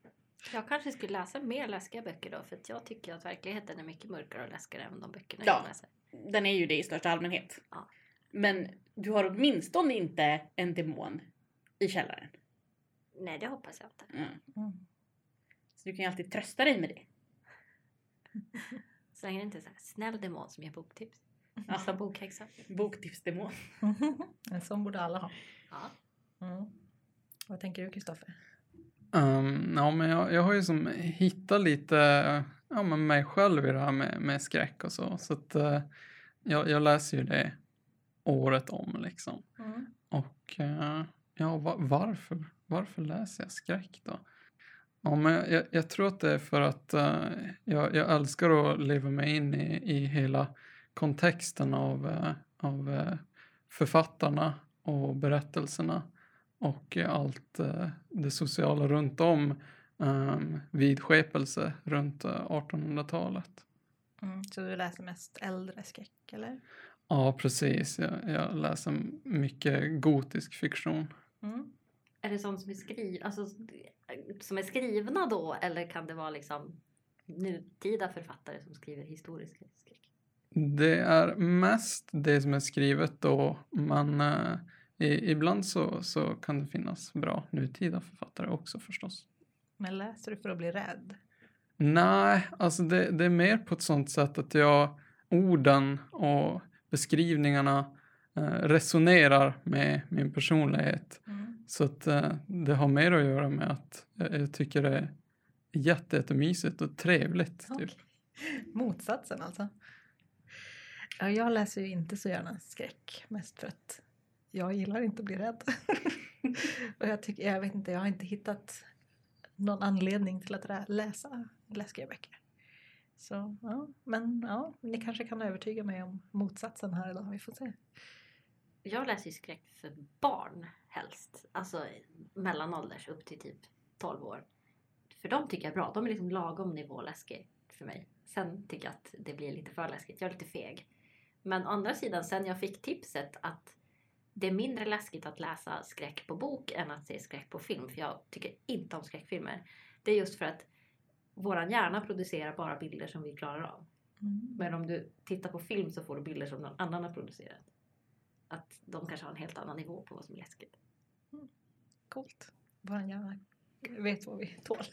Jag kanske skulle läsa mer läskiga böcker då för att jag tycker att verkligheten är mycket mörkare och läskigare än de böckerna Ja. jag läser. Den är ju det i största allmänhet. Ja. Men du har åtminstone inte en demon i källaren. Nej, det hoppas jag inte. Mm. Mm. Så du kan ju alltid trösta dig med det. Så länge det inte är så här snäll demon som ger boktips. Ja. Som bokhäxa. Boktipsdemon. En sån borde alla ha. Ja. Mm. Vad tänker du Kristoffer? Um, ja, men jag, jag har ju som hittat lite ja, men mig själv i det här med, med skräck och så. Så att eh, jag, jag läser ju det året om liksom. Mm. Och eh, ja, va, varför, varför läser jag skräck då? Ja, men jag, jag tror att det är för att eh, jag, jag älskar att leva mig in i, i hela kontexten av, eh, av eh, författarna och berättelserna och allt eh, det sociala runt om um, vidskepelse runt eh, 1800-talet. Mm. Så du läser mest äldre skräck eller? Ja, precis. Jag, jag läser mycket gotisk fiktion. Mm. Är det sånt som är, skri alltså, som är skrivna då eller kan det vara liksom nutida författare som skriver historisk skräck? Det är mest det som är skrivet då, men eh, i, ibland så, så kan det finnas bra nutida författare också förstås. Men läser du för att bli rädd? Nej, alltså det, det är mer på ett sånt sätt att jag orden och beskrivningarna eh, resonerar med min personlighet. Mm. Så att eh, det har mer att göra med att jag, jag tycker det är jätte, jättemysigt och trevligt. Typ. Okej. Motsatsen alltså. Ja, jag läser ju inte så gärna skräck. Mest för att jag gillar inte att bli rädd. och jag, tycker, jag vet inte, jag har inte hittat någon anledning till att läsa läskiga böcker. Så ja, men ja, ni kanske kan övertyga mig om motsatsen här idag. Vi får se. Jag läser ju skräck för barn helst. Alltså mellanålders upp till typ 12 år. För de tycker jag är bra. De är liksom lagom nivå läskig för mig. Sen tycker jag att det blir lite för läskigt. Jag är lite feg. Men å andra sidan, sen jag fick tipset att det är mindre läskigt att läsa skräck på bok än att se skräck på film. För jag tycker inte om skräckfilmer. Det är just för att våran hjärna producerar bara bilder som vi klarar av. Men om du tittar på film så får du bilder som någon annan har producerat. Att de kanske har en helt annan nivå på vad som är läskigt. Coolt. Vår hjärna vet vad vi tål.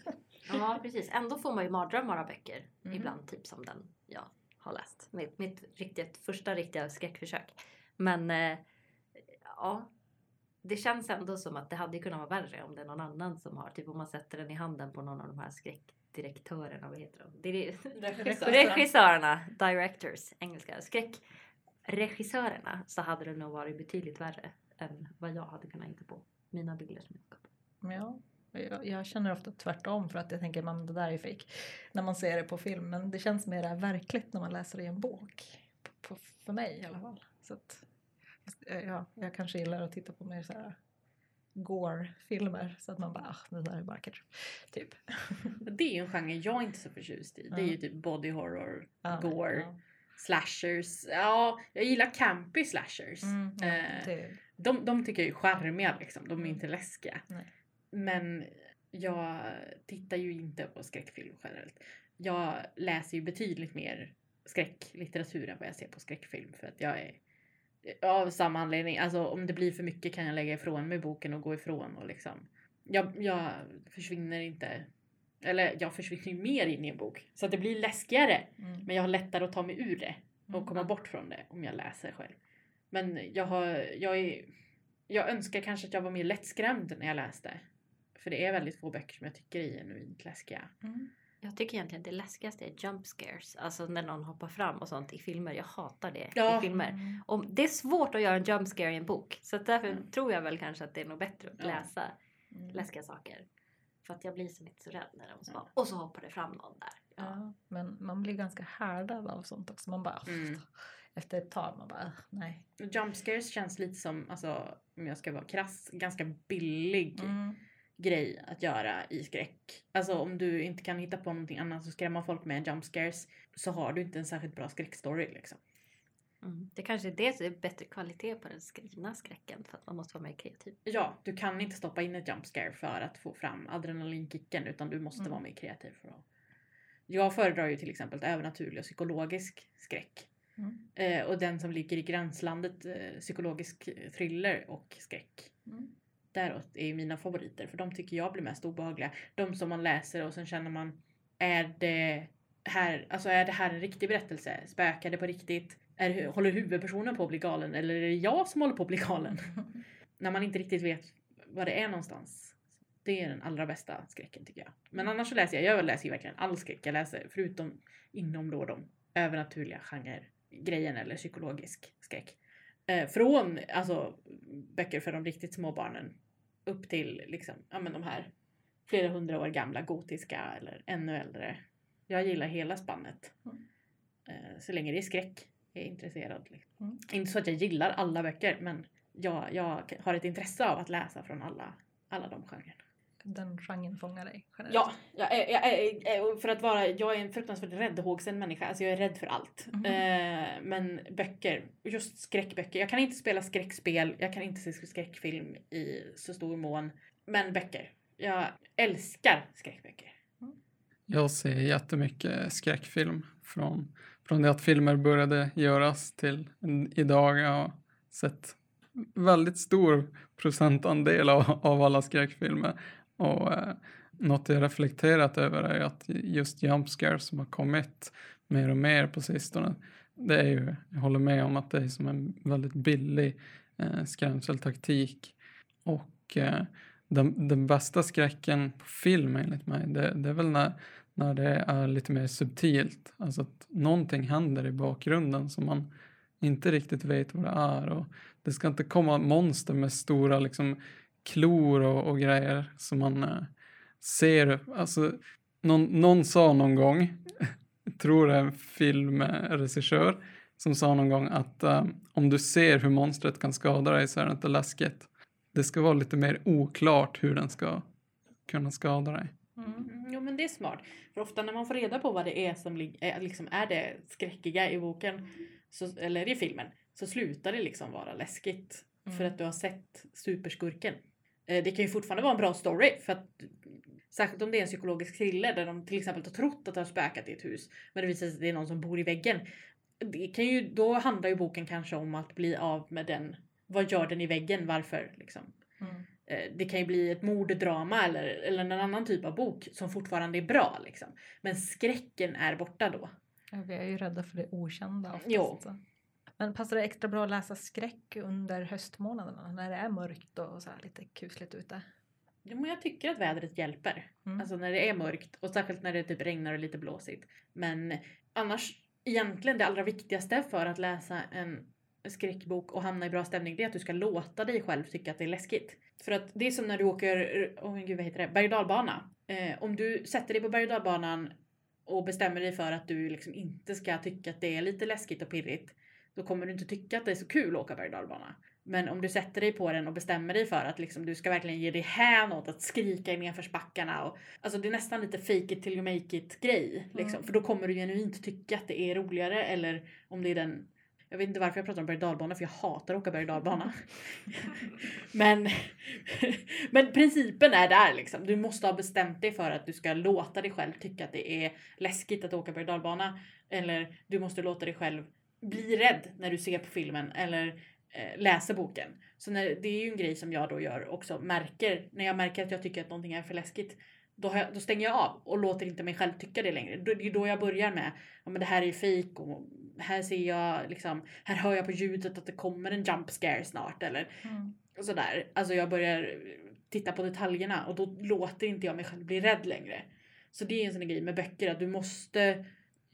Ja, precis. Ändå får man ju mardrömmar av böcker. Mhm. Ibland, typ som den jag har läst. Mitt, mitt riktigt, första riktiga skräckförsök. Men eh, ja, det känns ändå som att det hade kunnat vara värre om det är någon annan som har. Typ om man sätter den i handen på någon av de här skräckdirektörerna. Vad heter de? Är, regissörerna, directors, engelska. Skräckregissörerna så hade det nog varit betydligt värre än vad jag hade kunnat hitta på. Mina bilder som jag skapade. Ja, jag, jag känner ofta tvärtom för att jag tänker att det där är fake när man ser det på film. Men det känns mer verkligt när man läser det i en bok. På, på, för mig i alla fall. Så att, ja, jag kanske gillar att titta på mer så här gore-filmer så att man bara, ah, det där är bara ketchup. Typ. Det är ju en genre jag är inte så förtjust i. Det är ju typ body horror, Ja, gore, ja. slashers. Ja, jag gillar campy slashers. Mm, ja, Eh, det, De, de tycker jag är charmiga liksom. De är inte läskiga. Nej. Men jag tittar ju inte på skräckfilm generellt. Jag läser ju betydligt mer skräcklitteratur än vad jag ser på skräckfilm. För att jag är av samma anledning. Alltså om det blir för mycket kan jag lägga ifrån mig boken och gå ifrån och liksom. Jag, jag försvinner inte. Eller jag försvinner mer in i en bok. Så att det blir läskigare. mm, Men jag har lättare att ta mig ur det och Mm. komma bort från det om jag läser själv. Men jag har, jag är, jag önskar kanske att jag var mer lättskrämd när jag läste. För det är väldigt få böcker som jag tycker är genuint läskiga. mm. Jag tycker egentligen det läskigaste är jump scares. Alltså när någon hoppar fram och sånt i filmer. Jag hatar det Ja. i filmer. Mm. Och det är svårt att göra en jump scare i en bok. Så därför Mm. tror jag väl kanske att det är nog bättre att läsa Mm. läskiga saker. För att jag blir så inte så rädd när de ska. Ja. Och så hoppar det fram någon där. Ja. Ja, men man blir ganska härdad av sånt också. Man bara, Mm. efter ett tag, man bara, "Ugh, nej. Jump scares känns lite som, alltså, om jag ska vara krass, ganska billig Mm. Grej att göra i skräck. Alltså om du inte kan hitta på någonting annat och skrämma folk med jump scares så har du inte en särskilt bra skräckstory liksom. Mm. Det kanske är det som är bättre kvalitet på den skrivna skräcken. För att man måste vara mer kreativ. Ja, du kan inte stoppa in ett jump scare för att få fram adrenalinkicken utan du måste Mm. vara mer kreativ för att... Jag föredrar ju till exempel övernaturlig och psykologisk skräck. Mm. Eh, och den som ligger i gränslandet eh, psykologisk thriller och skräck. Mm. Däråt är ju mina favoriter för de tycker jag blir mest obehagliga. De som man läser och sen känner man är det här, alltså är det här en riktig berättelse? Spökar det på riktigt? Är, håller huvudpersonen på att bli galen eller är det jag som håller på att bli galen? När man inte riktigt vet vad det är någonstans. Det är den allra bästa skräcken tycker jag. Men annars så läser jag, jag läser ju verkligen all skräck jag läser förutom inom då de övernaturliga genre grejen eller psykologisk skräck. Eh, från alltså böcker för de riktigt små barnen upp till liksom, ja men de här flera hundra år gamla gotiska eller ännu äldre. Jag gillar hela spannet. Mm. Eh, så länge det är skräck är jag intresserad. Liksom. Mm. Inte så att jag gillar alla böcker men jag, jag har ett intresse av att läsa från alla, alla de genrerna. Den genren fångar dig generellt. Ja, jag är, jag är, för att vara, jag är en fruktansvärt räddhågsen människa. Alltså jag är rädd för allt. Eh, men böcker, just skräckböcker. Jag kan inte spela skräckspel, jag kan inte se skräckfilm i så stor mån. Men böcker. Jag älskar skräckböcker. Jag ser jättemycket skräckfilm från, från det att filmer började göras till idag. Jag har sett väldigt stor procentandel av, av alla skräckfilmer. Och eh, något jag reflekterat över är att just jump scares som har kommit mer och mer på sistone. Det är ju, jag håller med om att det är som en väldigt billig eh, skrämseltaktik. Och eh, den, den bästa skräcken på film enligt mig, det, det är väl när, när det är lite mer subtilt. Alltså att någonting händer i bakgrunden som man inte riktigt vet vad det är. Och det ska inte komma monster med stora liksom, klor och, och grejer som man eh, ser. Alltså, någon, någon sa någon gång, tror det är en filmregissör, som sa någon gång att eh, om du ser hur monstret kan skada dig så är det inte läskigt. Det ska vara lite mer oklart hur den ska kunna skada dig. Mm. Jo men det är smart. För ofta när man får reda på vad det är som är, liksom är det skräckiga i boken så, eller i filmen så slutar det liksom vara läskigt. Mm. För att du har sett superskurken. Eh, det kan ju fortfarande vara en bra story för att Särskilt om det är en psykologisk thriller där de till exempel har trott att det har spökat i ett hus. Men det visar sig att det är någon som bor i väggen. Det kan ju, då handlar ju boken kanske om att bli av med den. Vad gör den i väggen? Varför? Liksom. Mm. Eh, Det kan ju bli ett morddrama eller, eller en annan typ av bok som fortfarande är bra. Liksom. Men skräcken är borta då. Ja, vi är ju rädda för det okända oftast. Jo. Men passar det extra bra att läsa skräck under höstmånaderna när det är mörkt och så lite kusligt ute? Ja, men jag tycker att vädret hjälper. Mm. Alltså när det är mörkt och särskilt när det typ regnar och lite blåsigt. Men annars egentligen det allra viktigaste för att läsa en skräckbok och hamna i bra stämning det är att du ska låta dig själv tycka att det är läskigt. För att det är som när du åker, oh gud vad heter det, berg och dalbana. Eh, om du sätter dig på berg och dalbanan och bestämmer dig för att du liksom inte ska tycka att det är lite läskigt och pirrigt. Då kommer du inte tycka att det är så kul att åka berg och. Men om du sätter dig på den och bestämmer dig för att liksom, du ska verkligen ge dig hän åt att skrika i nedförsbackarna. Och, alltså det är nästan lite fake it till you make it grej. Liksom. Mm. För då kommer du genuint tycka att det är roligare. Eller om det är den jag vet inte varför jag pratar om berg dalbana för jag hatar att åka berg dalbana. men, men principen är där liksom. Du måste ha bestämt dig för att du ska låta dig själv tycka att det är läskigt att åka berg dalbana. Eller du måste låta dig själv bli rädd när du ser på filmen eller eh, läser boken. Så när, det är ju en grej som jag då gör också. Märker, när jag märker att jag tycker att någonting är för läskigt. Då, jag, då stänger jag av och låter inte mig själv tycka det längre. Då, det är då jag börjar med ja, men det här är fejk och här ser jag liksom, här hör jag på ljudet att det kommer en jump scare snart eller Mm. sådär. Alltså jag börjar titta på detaljerna och då låter inte jag mig själv bli rädd längre. Så det är en sån grej med böcker att du måste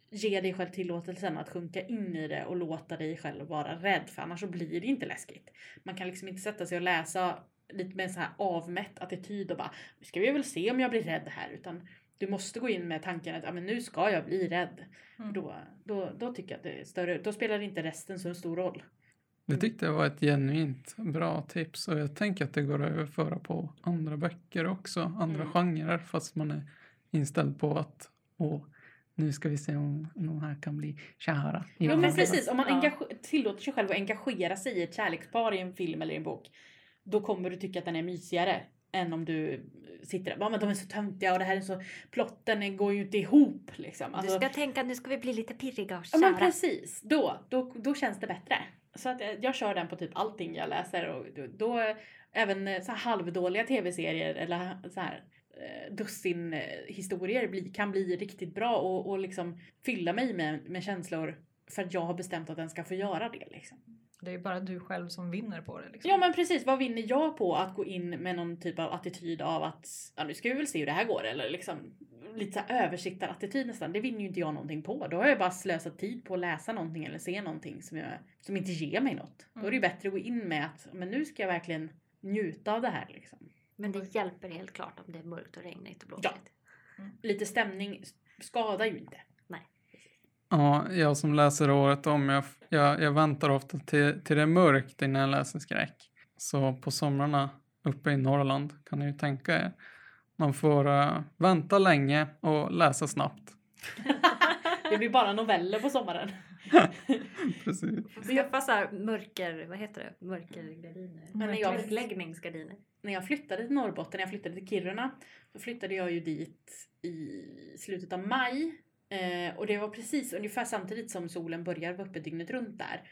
ge dig själv tillåtelsen att sjunka in i det och låta dig själv vara rädd för annars så blir det inte läskigt. Man kan liksom inte sätta sig och läsa lite med en så här avmätt attityd och bara nu ska vi väl se om jag blir rädd här utan du måste gå in med tanken att ja, men nu ska jag bli rädd. Mm. Då, då, då tycker jag att det är större, då spelar inte resten så stor roll. Det tyckte jag var ett genuint bra tips och jag tänker att det går att överföra på andra böcker också, andra Mm. genrer fast man är inställd på att åh, nu ska vi se om de här kan bli kära. Ja men varandra." precis, om man Ja. tillåter sig själv att engagera sig i ett kärlekspar i en film eller i en bok. Då kommer du tycka att den är mysigare än om du sitter där. Ja men de är så töntiga och det här är så, plotten går ju inte ihop liksom. Du Alltså, ska tänka nu ska vi bli lite pirriga och ja men kära. precis, då, då, då känns det bättre. Så att eh, jag kör den på typ allting jag läser och då, då även så här halvdåliga tv-serier eller så här dussin eh, historier bli, kan bli riktigt bra och, och liksom fylla mig med, med känslor för att jag har bestämt att den ska få göra det liksom. Det är bara du själv som vinner på det. Liksom. Ja men precis, vad vinner jag på att gå in med någon typ av attityd av att ja, nu ska vi väl se hur det här går eller liksom lite så översiktarattityd nästan. Det vinner ju inte jag någonting på. Då har jag bara slösat tid på att läsa någonting eller se någonting som, jag, som inte ger mig något. Då är det ju bättre att gå in med att men nu ska jag verkligen njuta av det här liksom. Men det hjälper helt klart om det är mörkt och regnigt och blåsigt. Ja. Lite stämning skadar ju inte. Ja, jag som läser året om, jag, jag, jag väntar ofta till, till det är mörkt innan jag läser skräck. Så på somrarna uppe i Norrland kan ni ju tänka er. Man får eh, vänta länge och läsa snabbt. Det blir bara noveller på sommaren. Precis. Skaffa så här mörker, vad heter det? Mörkergardiner. Men när jag- Mörkläggningsgardiner. när jag flyttade till Norrbotten, när jag flyttade till Kiruna, så flyttade jag ju dit i slutet av maj. Eh, och det var precis ungefär samtidigt som solen börjar vara uppe dygnet runt där.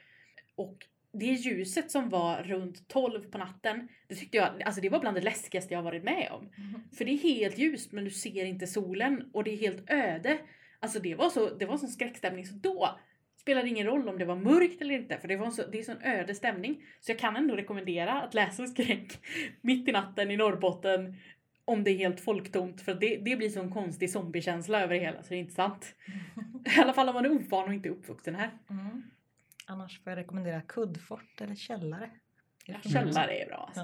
Och det ljuset som var runt 12 på natten, det tyckte jag, alltså det var bland det läskigaste jag varit med om. För det är helt ljust men du ser inte solen och det är helt öde. Alltså det var så, det var sån skräckstämning så då spelade ingen roll om det var mörkt eller inte för det var en så, det är sån öde stämning. Så jag kan ändå rekommendera att läsa skräck mitt i natten i Norrbotten om det är helt folktomt för det, det blir sån konstig zombiekänsla över det hela så det är inte sant. I alla fall om man är ovan och inte uppvuxen här. Mm. Annars får jag rekommendera kuddfort eller källare. Ja, källare är bra alltså.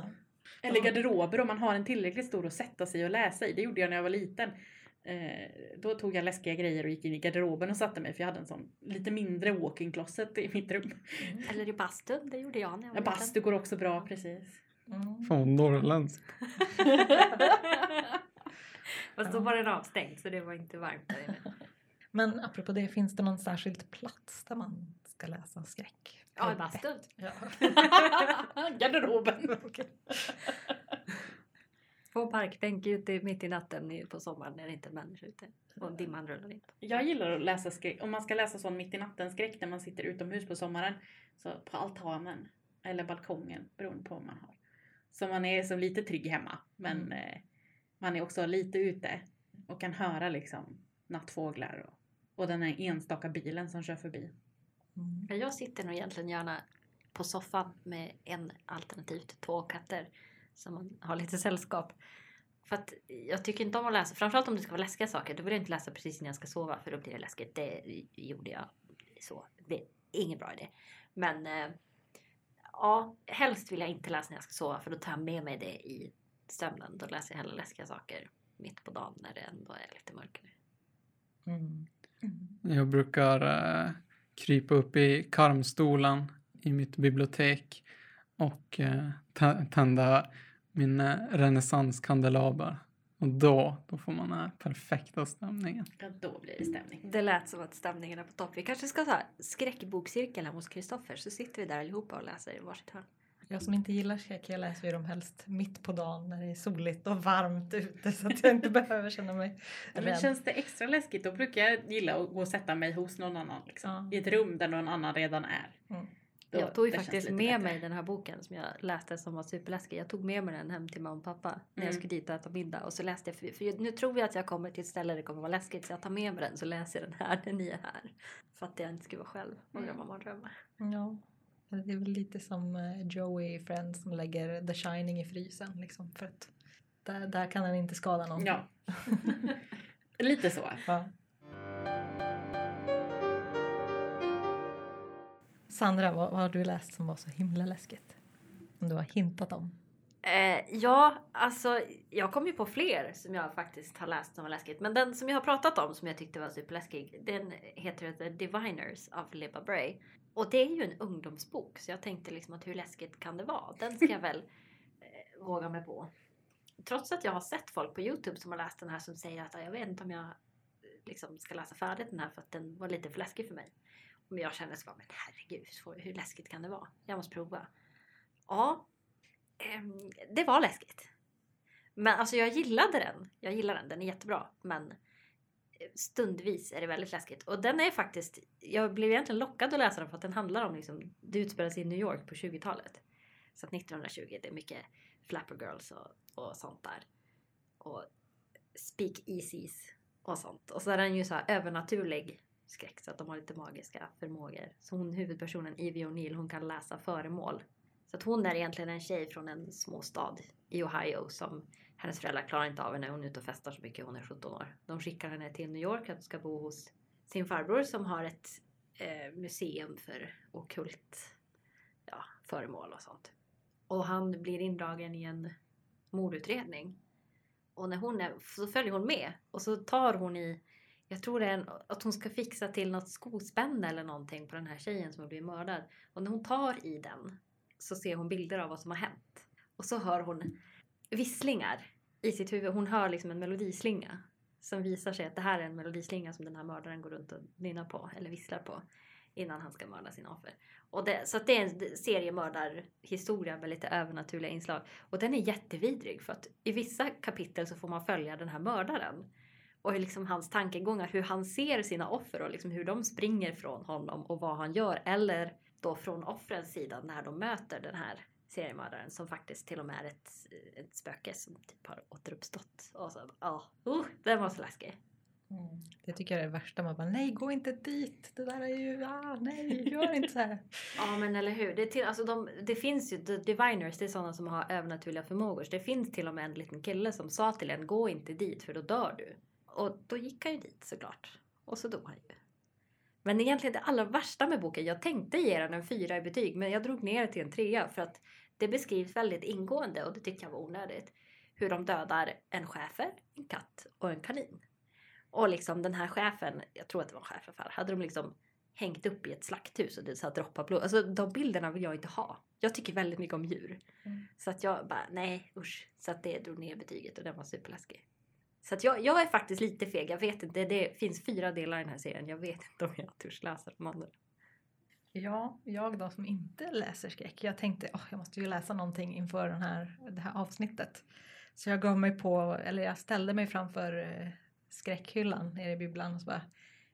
Ja. Eller garderober om man har en tillräckligt stor att sätta sig och läsa i. Det gjorde jag när jag var liten. Eh, då tog jag läskiga grejer och gick in i garderoben och satte mig för jag hade en sån lite mindre walk-in closet i mitt rum. Eller i bastun, det gjorde jag när jag var Ja, bastu går också bra precis. Mm. Fan vad norrländskt. Fast då var den avstängd så det var inte varmt där inne. Men apropå det, finns det någon särskild plats där man ska läsa skräck? Ja, i bastun. Ja. Garderoben. På parkbänk ute mitt i natten på sommaren när det inte är människor ute. Och dimman rullar in. Jag gillar att läsa skräck. Om man ska läsa sån mitt i natten skräck när man sitter utomhus på sommaren. Så på altanen. Eller balkongen beroende på vad man har. Så man är som lite trygg hemma. Men Mm. eh, man är också lite ute. Och kan höra liksom nattfåglar. Och, och den här enstaka bilen som kör förbi. Mm. Ja, Jag sitter nog egentligen gärna på soffan med en alternativt två katter. Så man har lite sällskap. För att jag tycker inte om att läsa, framförallt om det ska vara läskiga saker. Då vill jag inte läsa precis när jag ska sova för då blir det läskigt. Det gjorde jag så. Det är ingen bra idé. Men eh, ja, helst vill jag inte läsa när jag ska sova för då tar jag med mig det i sömnen. Då läser jag hellre läskiga saker mitt på dagen när det ändå är lite mörkare. Mm. Jag brukar äh, krypa upp i karmstolen i mitt bibliotek och eh, tä- tända min renässanskandelaber. Och då, då får man den här perfekta stämningen. Ja, då blir det stämning. Det lät som att stämningen är på topp. Vi kanske ska ta skräckbokcirkeln hos Kristoffer så sitter vi där allihopa och läser i varsitt hörn. Jag som inte gillar skräck, jag läser ju dem helst mitt på dagen när det är soligt och varmt ute så att jag inte behöver känna mig Men rädd. känns det extra läskigt då brukar jag gilla att gå och sätta mig hos någon annan. Liksom, Ja. I ett rum där någon annan redan är. Mm. Då- jag tog ju faktiskt med bättre. mig den här boken som jag läste som var superläskig. Jag tog med mig den hem till mamma och pappa när jag Mm. skulle dit och äta middag. Och så läste jag, för, för nu tror jag att jag kommer till ett ställe där det kommer vara läskigt så jag tar med mig den så läser jag den här när ni är här. För att jag inte ska vara själv och Mm. drömma mardrömmar. Ja. Det är väl lite som eh, Joey i Friends som lägger The Shining i frysen liksom för att där, där kan den inte skada någon. Ja. Lite så. Ja. Sandra, vad, vad har du läst som var så himla läskigt? Som du har hintat om? Eh, ja, alltså jag kom ju på fler som jag faktiskt har läst som var läskigt. Men den som jag har pratat om som jag tyckte var superläskig, den heter The Diviners av Libba Bray. Och det är ju en ungdomsbok så jag tänkte liksom att hur läskigt kan det vara? Den ska jag väl eh, våga mig på. Trots att jag har sett folk på Youtube som har läst den här som säger att "Ah, jag vet inte om jag eh, liksom ska läsa färdigt den här för att den var lite för läskig för mig. Men jag kände så bara, men herregud, hur läskigt kan det vara? Jag måste prova. Ja, ehm, det var läskigt. Men alltså jag gillade den. Jag gillar den, den är jättebra. Men eh, stundvis är det väldigt läskigt. Och den är faktiskt, jag blev egentligen lockad att läsa den för att den handlar om liksom, det utspelar sig i New York på 20-talet. Så att 1920, det är mycket flapper girls och, och sånt där. Och speak easies och sånt. Och så är den ju så här övernaturlig skräck så att de har lite magiska förmågor. Så hon, huvudpersonen Evie O'Neill, hon kan läsa föremål. Så att hon är egentligen en tjej från en småstad i Ohio som hennes föräldrar klarar inte av henne. Hon är ute och festar så mycket. Hon är 17 år. De skickar henne till New York att hon ska bo hos sin farbror som har ett eh, museum för okult ja, föremål och sånt. Och han blir indragen i en mordutredning. Och när hon är, så följer hon med och så tar hon i, jag tror det är en, att hon ska fixa till något skospänne eller någonting på den här tjejen som har blivit mördad. Och när hon tar i den så ser hon bilder av vad som har hänt. Och så hör hon visslingar i sitt huvud. Hon hör liksom en melodislinga som visar sig att det här är en melodislinga som den här mördaren går runt och nynnar på eller visslar på innan han ska mörda sina offer. Och det, så att det är en seriemördarhistoria med lite övernaturliga inslag. Och den är jättevidrig för att i vissa kapitel så får man följa den här mördaren. Och liksom hans tankegångar, hur han ser sina offer och liksom hur de springer från honom och vad han gör. Eller då från offrens sida när de möter den här seriemördaren som faktiskt till och med är ett, ett spöke som typ har återuppstått. Och så, ja, uh, den var så läskig. Det tycker jag är det värsta. Man bara, nej gå inte dit. Det där är ju, ah, nej gör inte så här. Ja men eller hur. Det, till, alltså de, det finns ju, the diviners, det är sådana som har övernaturliga förmågor. Så det finns till och med en liten kille som sa till en, gå inte dit för då dör du. Och då gick han ju dit såklart. Och så dog han ju. Men egentligen det allra värsta med boken, jag tänkte ge den en fyra i betyg men jag drog ner till en trea för att det beskrivs väldigt ingående och det tyckte jag var onödigt. Hur de dödar en schäfer, en katt och en kanin. Och liksom den här chefen, jag tror att det var en fall, hade de liksom hängt upp i ett slakthus och det så här droppar blod. Alltså de bilderna vill jag inte ha. Jag tycker väldigt mycket om djur. Mm. Så att jag bara, nej usch. Så att det drog ner betyget och den var superläskig. Så att jag, jag är faktiskt lite feg. Jag vet inte, det finns fyra delar i den här serien. Jag vet inte om jag törs läsa de andra. Ja, jag då som inte läser skräck. Jag tänkte att jag måste ju läsa någonting inför den här, det här avsnittet. Så jag gav mig på, eller jag ställde mig framför eh, skräckhyllan nere i bibblan och så bara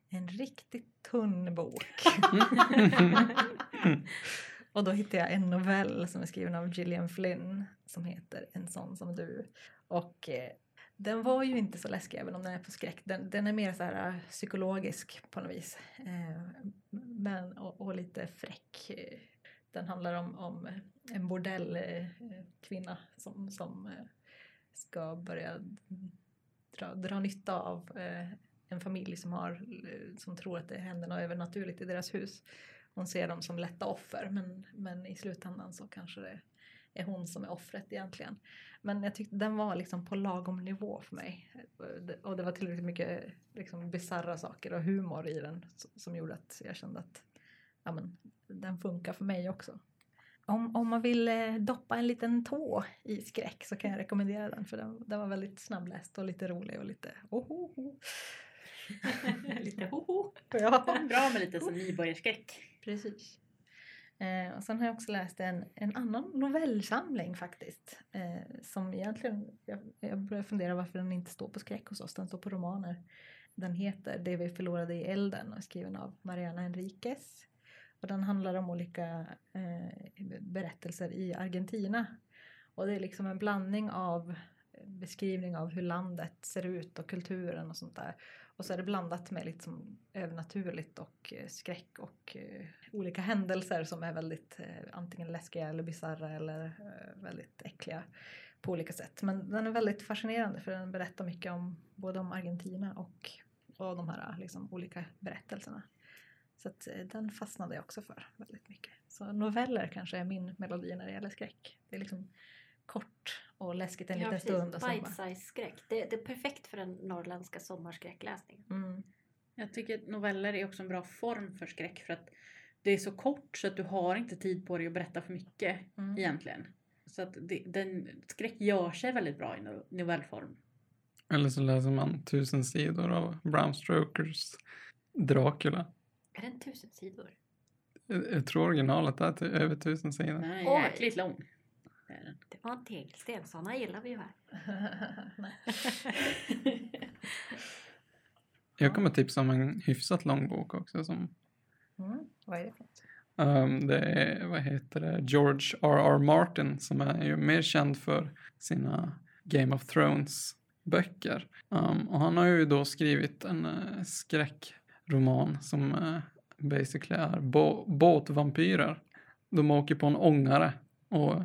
en riktigt tunn bok. och då hittade jag en novell som är skriven av Gillian Flynn som heter En sån som du. Och eh, den var ju inte så läskig även om den är på skräck. Den, den är mer så här äh, psykologisk på något vis. Eh, men, och, och lite fräck. Den handlar om, om en bordellkvinna eh, som, som eh, ska börja dra, dra nytta av eh, en familj som, har, eh, som tror att det händer något övernaturligt i deras hus. Hon ser dem som lätta offer men, men i slutändan så kanske det är hon som är offret egentligen. Men jag tyckte den var liksom på lagom nivå för mig. Och det var tillräckligt mycket liksom bisarra saker och humor i den som gjorde att jag kände att ja, men, den funkar för mig också. Om, om man vill eh, doppa en liten tå i skräck så kan jag rekommendera den för den, den var väldigt snabbläst och lite rolig och lite ohoho. Lite hoho. Ja, Bra med lite nybörjarskräck. precis. Eh, och sen har jag också läst en, en annan novellsamling faktiskt. Eh, som egentligen, jag, jag börjar fundera varför den inte står på skräck hos oss, den står på romaner. Den heter Det vi förlorade i elden och är skriven av Mariana Enriquez. Och den handlar om olika eh, berättelser i Argentina. Och det är liksom en blandning av beskrivning av hur landet ser ut och kulturen och sånt där. Och så är det blandat med liksom övernaturligt och eh, skräck och eh, olika händelser som är väldigt eh, antingen läskiga eller bisarra eller väldigt äckliga på olika sätt. Men den är väldigt fascinerande för den berättar mycket om både om Argentina och, och de här liksom, olika berättelserna. Så att, den fastnade jag också för väldigt mycket. Så noveller kanske är min melodi när det gäller skräck. Det är liksom kort och läskigt en Ja, liten precis. stund. Och sen Bite size skräck. Det, det är perfekt för den norrländska sommarskräckläsningen. mm, Jag tycker att noveller är också en bra form för skräck för att det är så kort så att du har inte tid på dig att berätta för mycket mm. egentligen. Så att det, den, skräck gör sig väldigt bra i no- novellform. Eller så läser man tusen sidor av Bram Stokers Dracula. Är den tusen sidor? Jag, jag tror originalet är till över tusen sidor. Den är jäkligt lång. Det är den. Det var en tegelsten, sådana gillar vi ju här. Jag kommer tipsa om en hyfsat lång bok också som Mm. Vad är det för? Um, det är, vad heter det, George R.R. Martin som är ju mer känd för sina Game of Thrones böcker. Um, och han har ju då skrivit en uh, skräckroman som uh, basically är bå- båtvampyrer. De åker på en ångare och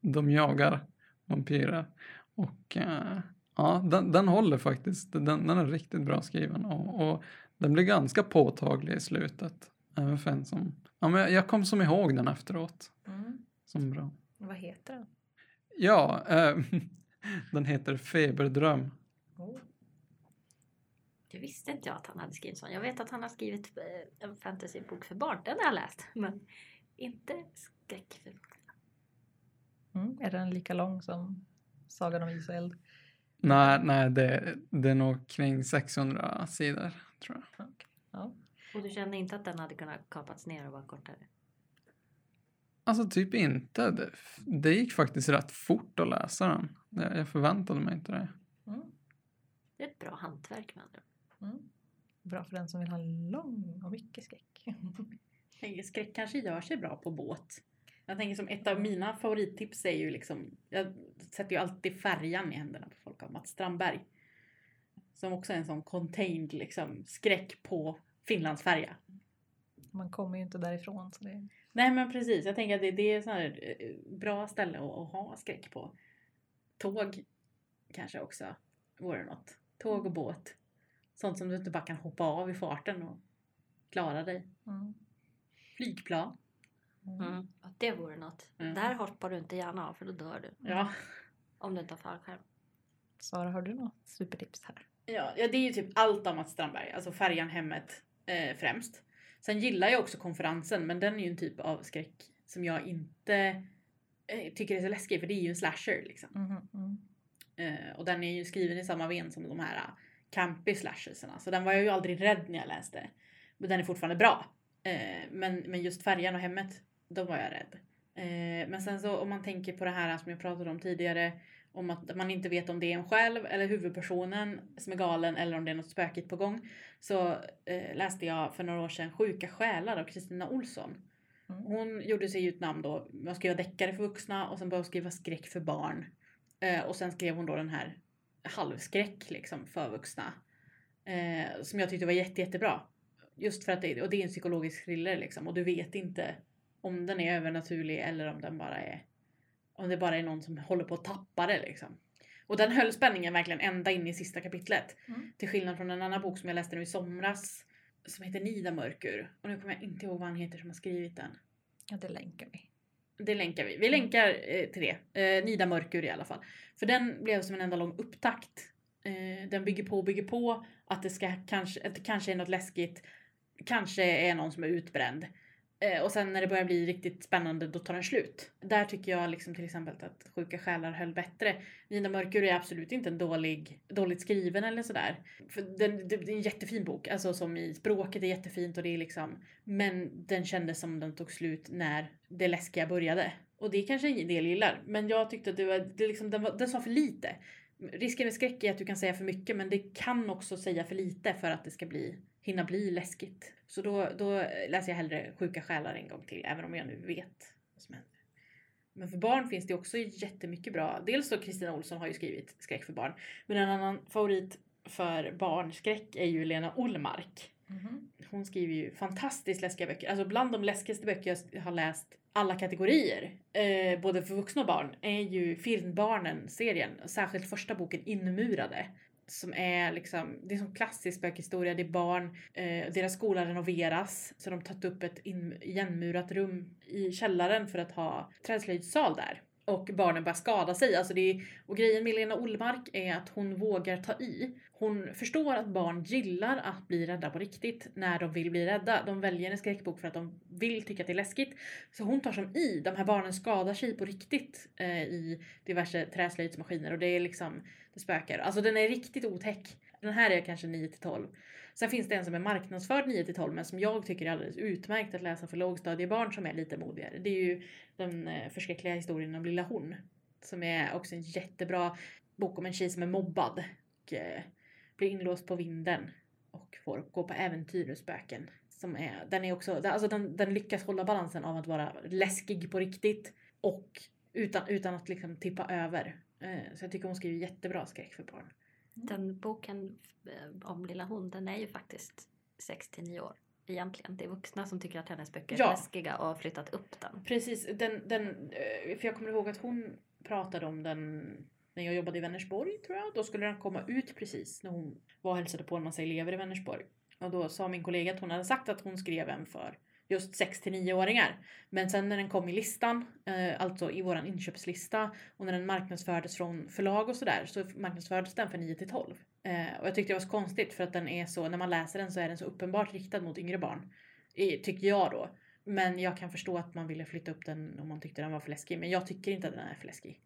de jagar vampyrer. Och uh, ja, den, den håller faktiskt. Den, den är riktigt bra skriven och, och den blir ganska påtaglig i slutet. Även för en som... Ja, men jag- kom som ihåg den efteråt. Mm. Som bra. Vad heter den? Ja, eh, den heter Feberdröm. Oh. Det visste inte jag att han hade skrivit sån. Jag vet att han har skrivit eh, en fantasybok för barn. Den har jag läst. Men inte skräck för vuxna. Mm. Är den lika lång som Sagan om is och eld? Nej, nej det, det är nog kring 600 sidor, tror jag. Okej. Ja. Och du kände inte att den hade kunnat kapats ner och vara kortare? Alltså typ inte. Det, det gick faktiskt rätt fort att läsa den. Jag, jag förväntade mig inte det. Mm. Det är ett bra hantverk med andra. Mm. Bra för den som vill ha lång och mycket skräck. Skräck kanske gör sig bra på båt. Jag tänker som ett av mina favorittips är ju liksom, jag sätter ju alltid färjan i händerna på folk av Mats Strandberg. Som också är en sån contained liksom skräck på Finlandsfärja. Man kommer ju inte därifrån. Så det... Nej men precis, jag tänker att det, det är här eh, bra ställe att, att ha skräck på. Tåg kanske också vore något. Tåg och båt. Sånt som du inte bara kan hoppa av i farten och klara dig. Mm. Flygplan. Mm. Och det vore något. Mm. Där hoppar du inte gärna av för då dör du. Ja. Om du inte har fallskärm. Sara, har du något supertips här? Ja, ja, det är ju typ allt av Mats Strandberg. Alltså färjan, hemmet eh, främst. Sen gillar jag också konferensen, men den är ju en typ av skräck som jag inte eh, tycker är så läskig, för det är ju en slasher liksom. Mhm, mm. Eh, och den är ju skriven i samma ven som de här uh, campy slasherserna. Så den var jag ju aldrig rädd när jag läste. Men den är fortfarande bra. Eh, men, men just färjan och hemmet, då var jag rädd. Eh, men sen så om man tänker på det här som jag pratade om tidigare. Om att man inte vet om det är en själv eller huvudpersonen som är galen eller om det är något spökigt på gång. Så eh, läste jag för några år sedan Sjuka själar av Kristina Olsson. Mm. Hon gjorde sig ut namn då med att skriva deckare för vuxna och sen började hon skriva skräck för barn. Eh, och sen skrev hon då den här halvskräck liksom för vuxna. Eh, som jag tyckte var jätte, jättebra. Just för att det, och det är en psykologisk thriller liksom och du vet inte om den är övernaturlig eller om den bara är om det bara är någon som håller på att tappa det liksom. Och den höll spänningen verkligen ända in i sista kapitlet. Mm. Till skillnad från en annan bok som jag läste nu i somras som heter Nida Mörkur. Och nu kommer jag inte ihåg vad han heter som har skrivit den. Ja, det länkar vi. Det länkar vi. Vi länkar eh, till det. Eh, Nida Mörkur i alla fall. För den blev som en enda lång upptakt. Eh, den bygger på och bygger på att det, ska, kanske, att det kanske är något läskigt. Kanske är någon som är utbränd. Eh, och sen när det börjar bli riktigt spännande då tar den slut. Där tycker jag liksom till exempel att Sjuka själar höll bättre. Nina Mörkur är absolut inte en dålig, dåligt skriven eller sådär. För den, det, det är en jättefin bok. Alltså som i språket är jättefint och det är liksom. Men den kändes som den tog slut när det läskiga började. Och det kanske en del gillar. Men jag tyckte att det var, det liksom, den, var, den sa för lite. Risken med skräck är att du kan säga för mycket men det kan också säga för lite för att det ska bli, hinna bli läskigt. Så då, då läser jag hellre Sjuka själar en gång till även om jag nu vet vad som händer. Men för barn finns det också jättemycket bra. Dels så Kristina Olsson har ju skrivit skräck för barn. Men en annan favorit för barnskräck är ju Lena Olmark. Mhm. Hon skriver ju fantastiskt läskiga böcker. Alltså bland de läskigaste böcker jag har läst alla kategorier, eh, både för vuxna och barn, är ju Filmbarnen-serien. Särskilt första boken Inmurade. Som är liksom, det är som klassisk spökhistoria. Det är barn, eh, deras skola renoveras. Så de har tagit upp ett in, igenmurat rum i källaren för att ha träslöjdssal där. Och barnen börjar skada sig. Alltså det är, och grejen med Lena Olmark är att hon vågar ta i. Hon förstår att barn gillar att bli rädda på riktigt när de vill bli rädda. De väljer en skräckbok för att de vill tycka att det är läskigt. Så hon tar som i. De här barnen skadar sig på riktigt eh, i diverse träslöjdsmaskiner och det är liksom, det spökar. Alltså den är riktigt otäck. Den här är kanske 9 till 12. Sen finns det en som är marknadsförd 9 till 12 men som jag tycker är alldeles utmärkt att läsa för lågstadiebarn som är lite modigare. Det är ju den eh, förskräckliga historien om Lilla Hon. Som är också en jättebra bok om en tjej som är mobbad. Och eh, blir inlåst på vinden. Och får gå på äventyr och spöken. Som är, den är också, alltså den, den lyckas hålla balansen av att vara läskig på riktigt. Och utan, utan att liksom tippa över. Eh, så jag tycker hon skriver jättebra skräck för barn. Den boken eh, om Lilla Hon, den är ju faktiskt 6 till 9 år egentligen. Det är vuxna som tycker att hennes böcker är Ja. läskiga och har flyttat upp den. Precis, den, den, eh, för jag kommer ihåg att hon pratade om den när jag jobbade i Vänersborg tror jag. Då skulle den komma ut precis när hon var och hälsade på en massa elever i Vänersborg. Och då sa min kollega att hon hade sagt att hon skrev en för just 6 till 9-åringar. Men sen när den kom i listan, eh, alltså i våran inköpslista och när den marknadsfördes från förlag och sådär så marknadsfördes den för 9 till 12. Eh, och jag tyckte det var så konstigt för att den är så, när man läser den så är den så uppenbart riktad mot yngre barn. Tycker jag då. Men jag kan förstå att man ville flytta upp den om man tyckte den var för läskig. Men jag tycker inte att den är för läskig.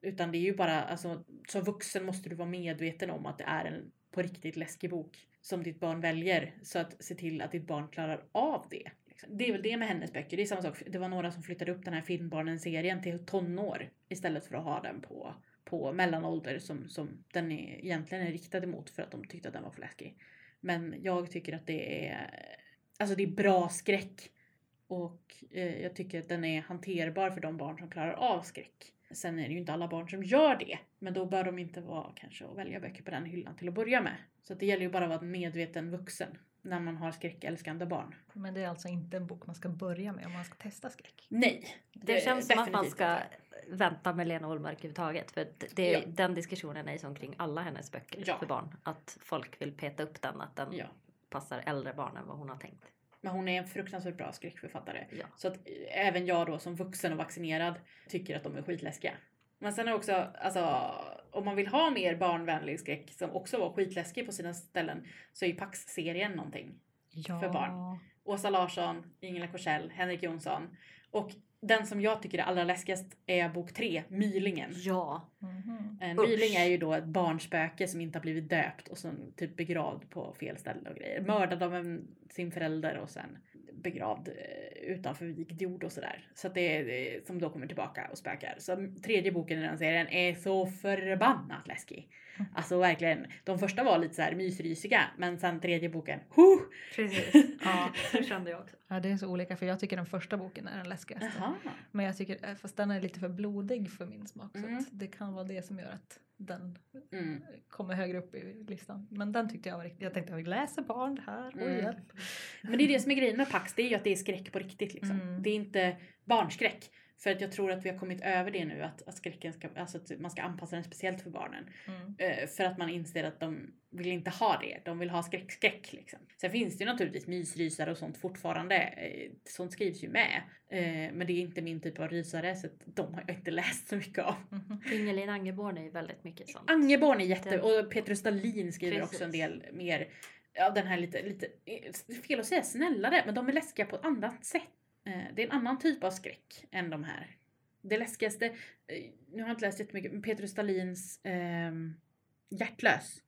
Utan det är ju bara, alltså som vuxen måste du vara medveten om att det är en på riktigt läskig bok som ditt barn väljer. Så att se till att ditt barn klarar av det. Liksom. Det är väl det med hennes böcker. Det är samma sak. Det var några som flyttade upp den här Filmbarnen-serien till tonår istället för att ha den på, på mellanålder som, som den är, egentligen är riktad emot för att de tyckte att den var för läskig. Men jag tycker att det är, alltså det är bra skräck. Och eh, jag tycker att den är hanterbar för de barn som klarar av skräck. Sen är det ju inte alla barn som gör det. Men då bör de inte vara kanske och välja böcker på den hyllan till att börja med. Så att det gäller ju bara att vara en medveten vuxen när man har skräckälskande barn. Men det är alltså inte en bok man ska börja med om man ska testa skräck. Nej. Det känns som att man ska inte. vänta med Lena Olmark överhuvudtaget. För det, det, Ja. den diskussionen är ju som kring alla hennes böcker Ja. för barn. Att folk vill peta upp den, att den Ja. passar äldre barn än vad hon har tänkt. Men hon är en fruktansvärt bra skräckförfattare. Ja. Så att eh, även jag då som vuxen och vaccinerad tycker att de är skitläskiga. Men sen är också, alltså om man vill ha mer barnvänlig skräck som också var skitläskig på sina ställen så är ju Pax-serien någonting. Ja. För barn. Åsa Larsson, Ingela Korsell, Henrik Jonsson. Och den som jag tycker är allra läskigast är bok tre, Mylingen. Ja, Mhm. En Usch. myling är ju då ett barnspöke som inte har blivit döpt och sen typ begravd på fel ställe och grejer. Mördad av en, sin förälder och sen begravd eh, utanför vigd jord och sådär. Så att det är som då kommer tillbaka och spökar. Så tredje boken i den serien är så förbannat läskig. Mm. Alltså verkligen. De första var lite så här mysrysiga men sen tredje boken, huh! precis. ja, det kände jag också. Ja, det är så olika för jag tycker den första boken är den läskigaste. Jaha. Men jag tycker, eh, fast den är lite för blodig för min smak. Så Mm. att det kan vara det som gör att den Mm. kommer högre upp i listan. Men den tyckte jag var riktigt, jag tänkte jag läser barn här, oj Mm. hjälp. Men det är det som är grejen med Pax, det är ju att det är skräck på riktigt liksom. Mm. Det är inte barnskräck. För att jag tror att vi har kommit över det nu att, att skräcken ska, alltså att man ska anpassa den speciellt för barnen. Mm. Eh, för att man inser att de vill inte ha det. De vill ha skräck-skräck liksom. Sen finns det ju naturligtvis mysrysare och sånt fortfarande. Eh, sånt skrivs ju med. Eh, men det är inte min typ av rysare så att de har jag inte läst så mycket av. Mhm. Ingelin Angeborn är ju väldigt mycket sånt. Angeborn är jätte... Och Petrus Stalin skriver Precis. också en del mer av den här lite, lite, fel att säga snällare, men de är läskiga på ett annat sätt. Eh, Det är en annan typ av skräck än de här. Det läskigaste, eh, nu har jag inte läst jättemycket, men Petrus Stalins ehm, Hjärtlös.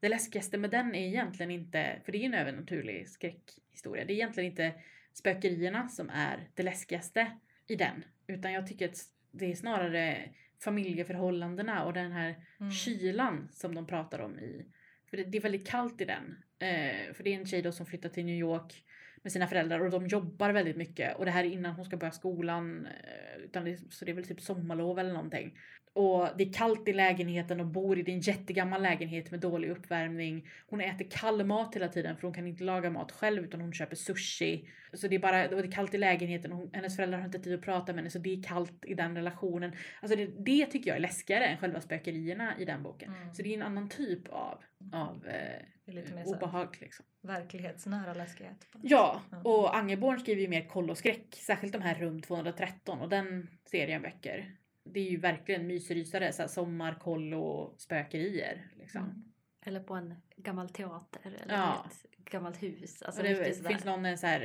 Det läskigaste med den är egentligen inte, för det är en övernaturlig skräckhistoria, det är egentligen inte spökerierna som är det läskigaste i den. Utan jag tycker att det är snarare familjeförhållandena och den här Mm. kylan som de pratar om i. För det, det är väldigt kallt i den. Eh, för det är en tjej då som flyttar till New York med sina föräldrar och de jobbar väldigt mycket. Och det här är innan hon ska börja skolan. Eh, utan det, så det är väl typ sommarlov eller någonting. Och det är kallt i lägenheten och bor i en jättegammal lägenhet med dålig uppvärmning. Hon äter kall mat hela tiden för hon kan inte laga mat själv utan hon köper sushi. Så det är bara och det är kallt i lägenheten och hon, hennes föräldrar har inte tid att prata med henne så det är kallt i den relationen. Alltså det, det tycker jag är läskigare än själva spökerierna i den boken. Mm. Så det är en annan typ av, av eh, obehag liksom. verklighetsnära läskighet. Ja, sätt. och Angeborn skriver ju mer koll och skräck. Särskilt de här rum 213 och den serien böcker. Det är ju verkligen mysrysare, så här sommar, koll och spökerier. Liksom. Mm. Eller på en gammal teater eller Ja. ett gammalt hus. Alltså och det sådär. finns någon eh, så här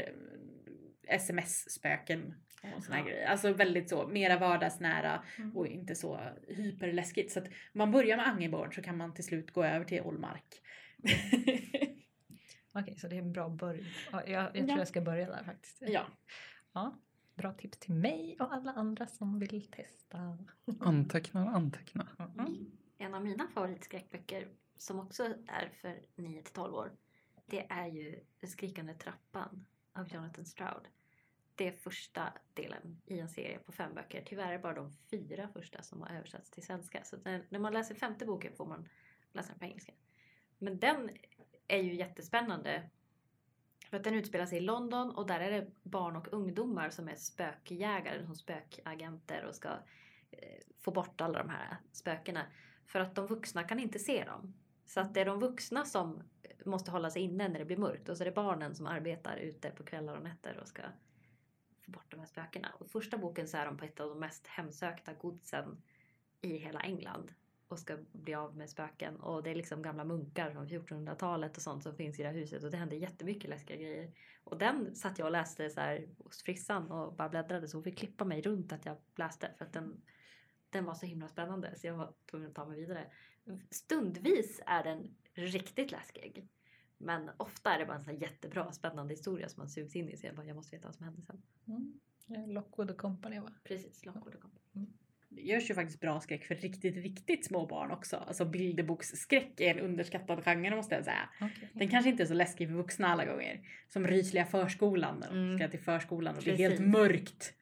eh, sms-spöken och såna Ja. grejer. Alltså väldigt så, mera vardagsnära Mm. och inte så hyperläskigt. Så att man börjar med Angeborn så kan man till slut gå över till Ollmark. Okej, så det är en bra början. Ja, Jag, jag Ja. tror jag ska börja där faktiskt. ja. Ja, bra tips till mig och alla andra som vill testa. Antecknar, antecknar. Mm. En av mina favoritskräckböcker som också är för 9 till 12 år. Det är ju Den skrikande trappan av Jonathan Stroud. Det är första delen i en serie på fem böcker. Tyvärr är det bara de fyra första som har översatts till svenska. Så när, när man läser femte boken får man läsa den på engelska. Men den är ju jättespännande. För att den utspelar sig i London och där är det barn och ungdomar som är spökjägare, som spökagenter och ska eh, få bort alla de här spökena. För att de vuxna kan inte se dem. Så att det är de vuxna som måste hålla sig inne när det blir mörkt och så är det barnen som arbetar ute på kvällar och nätter och ska få bort de här spökena. Och i första boken så är de på ett av de mest hemsökta godsen i hela England och ska bli av med spöken. Och det är liksom gamla munkar från 1400-talet och sånt som finns i det här huset och det händer jättemycket läskiga grejer. Och den satt jag och läste så här hos frissan och bara bläddrade så hon fick klippa mig runt att jag läste för att den, den var så himla spännande så jag var tvungen att ta mig vidare. Stundvis är den riktigt läskig. Men ofta är det bara en sån här jättebra spännande historia som man sugs in i så jag bara jag måste veta vad som händer sen. Mm. Lockwood och Company va? Precis, Lockwood och Company. Det görs ju faktiskt bra skräck för riktigt, riktigt små barn också. Alltså bilderboksskräck är en underskattad genre måste jag säga. Okej. Den kanske inte är så läskig för vuxna alla gånger. Som Rysliga förskolan. När de Mm. ska till förskolan och det är helt mörkt.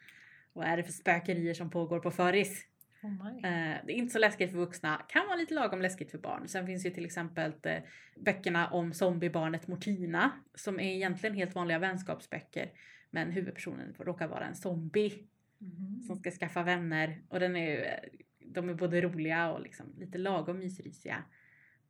Vad är det för spökerier som pågår på föris? Oh. Eh, det är inte så läskigt för vuxna. Kan vara lite lagom läskigt för barn. Sen finns ju till exempel eh, böckerna om zombiebarnet Mortina. Som är egentligen helt vanliga vänskapsböcker. Men huvudpersonen råkar vara en zombie Mhm. som ska skaffa vänner. Och den är, ju- de är både roliga och liksom lite lagom mysrisiga.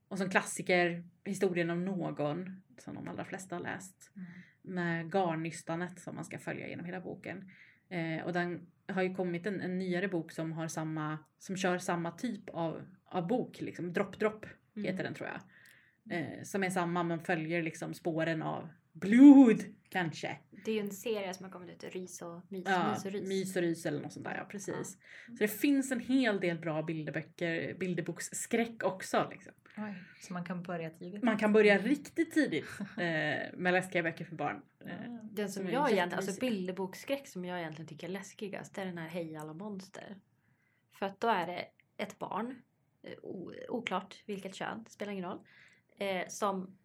Och som klassiker, historien om någon, som de allra flesta har läst. Mm. Med garnnystanet som man ska följa genom hela boken. Eh, och den har ju kommit en, en nyare bok som har samma, som kör samma typ av, av bok. Liksom. Dropp Dropp heter Mm. den tror jag. Eh, som är samma, man följer liksom spåren av blod kanske. Det är ju en serie som har kommit ut, Rys och Mys, Ja, mys och Rys. mys och rys eller något sånt där, ja precis. Så det finns en hel del bra bilderböcker, bilderboksskräck också. Liksom. Oj, så man kan börja tidigt. Man kan börja riktigt tidigt eh, med läskiga böcker för barn. Eh, Ah. Den som Som jag egentligen, alltså bilderboksskräck som jag egentligen tycker är läskigast det är den här Hej alla monster. För att då är det ett barn, eh, oklart vilket kön, det spelar ingen roll, eh, som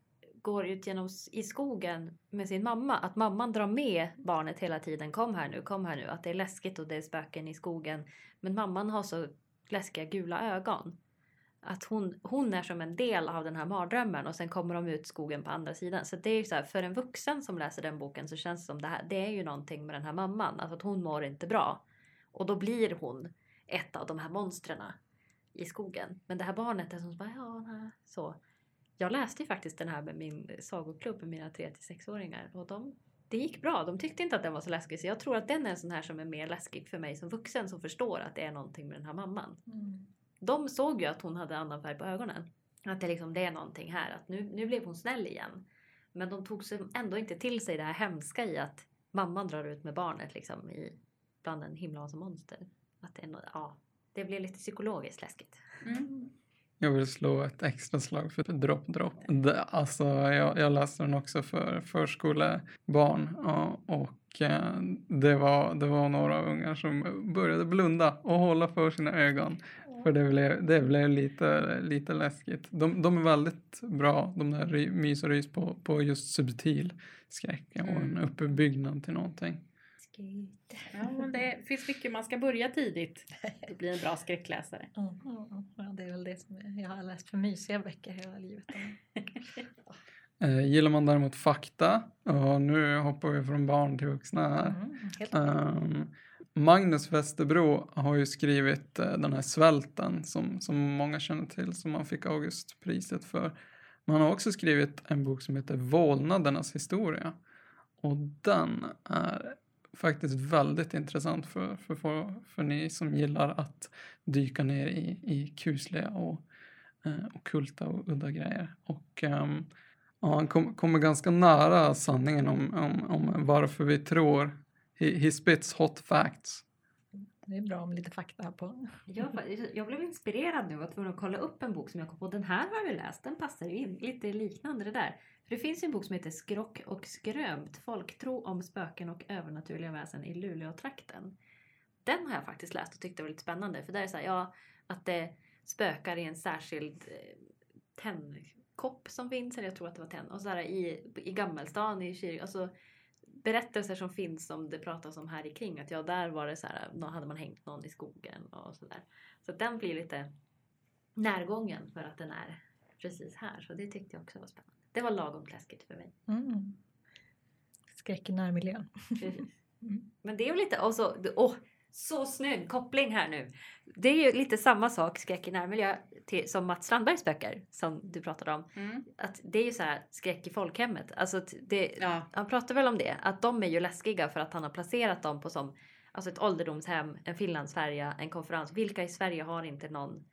går ut genom i skogen med sin mamma. Att mamman drar med barnet hela tiden. Kom här nu, kom här nu. Att det är läskigt och det är spöken i skogen. Men mamman har så läskiga gula ögon. Att hon, hon är som en del av den här mardrömmen och sen kommer de ut skogen på andra sidan. Så det är ju så här, för en vuxen som läser den boken så känns det som det här, det är ju någonting med den här mamman. Alltså att hon mår inte bra. Och då blir hon ett av de här monstren i skogen. Men det här barnet är som bara, ja, nej, så. Jag läste ju faktiskt den här med min sagoklubb med mina 3-6-åringar och de, det gick bra. De tyckte inte att den var så läskig så jag tror att den är en sån här som är mer läskig för mig som vuxen som förstår att det är någonting med den här mamman. Mm. De såg ju att hon hade annan färg på ögonen. Att det, liksom, det är någonting här, att nu, nu blev hon snäll igen. Men de tog sig ändå inte till sig det här hemska i att mamman drar ut med barnet liksom i, bland en himla massa monster. Att det, är ja, det blev lite psykologiskt läskigt. mm. Jag vill slå ett extra slag för Dropp Dropp. Det, alltså, jag, jag läste den också för förskolebarn och, och eh, det, var, det var några ungar som började blunda och hålla för sina ögon. För det blev, det blev lite, lite läskigt. De, de är väldigt bra, de där ry- mys och rys på, på just subtil skräck och en Mm. uppbyggnad till någonting. Shit. Ja, men det finns mycket man ska börja tidigt. Det blir en bra skräckläsare. Mm, mm, ja, det är väl det som jag har läst för mysiga böcker hela livet. Eh, gillar man däremot fakta, och nu hoppar vi från barn till vuxna här. Mm, Ehm, Magnus Westerbro har ju skrivit eh, den här Svälten som, som många känner till som han fick Augustpriset för. Men han har också skrivit en bok som heter Vålnadernas historia. Och den är faktiskt väldigt intressant för, för, för, för ni som gillar att dyka ner i, i kusliga och eh, ockulta och udda grejer. Och eh, ja, han kom, kommer ganska nära sanningen om, om, om varför vi tror He, he spits hot facts. Det är bra med lite fakta här på. Jag, jag blev inspirerad nu och var tvungen att kolla upp en bok som jag kom på. Den här har vi läst, den passar ju in. Lite liknande det där. För det finns ju en bok som heter Skrock och skrömt. Folktro om spöken och övernaturliga väsen i Luleå-trakten. Den har jag faktiskt läst och tyckte var lite spännande. För där är det så här, ja, att det spökar i en särskild eh, tennkopp som finns. Eller jag tror att det var tenn. Och så här i, i Gammelstan i kyrkan. Alltså, berättelser som finns som det pratas om här i kring. Att ja, där var det så här, nå hade man hängt någon i skogen och sådär. Så att den blir lite närgången för att den är precis här. Så det tyckte jag också var spännande. Det var lagom läskigt för mig. Mm. Skräck i närmiljön. Mm. Men det är ju lite, och så, åh, så snygg koppling här nu. Det är ju lite samma sak, skräck i närmiljö, till, som Mats Strandbergs böcker som du pratade om. Mm. Att det är ju så här skräck i folkhemmet. Alltså det, Ja. Han pratar väl om det, att de är ju läskiga för att han har placerat dem på som alltså ett ålderdomshem, en Finlandsfärja, en konferens. Vilka i Sverige har inte någon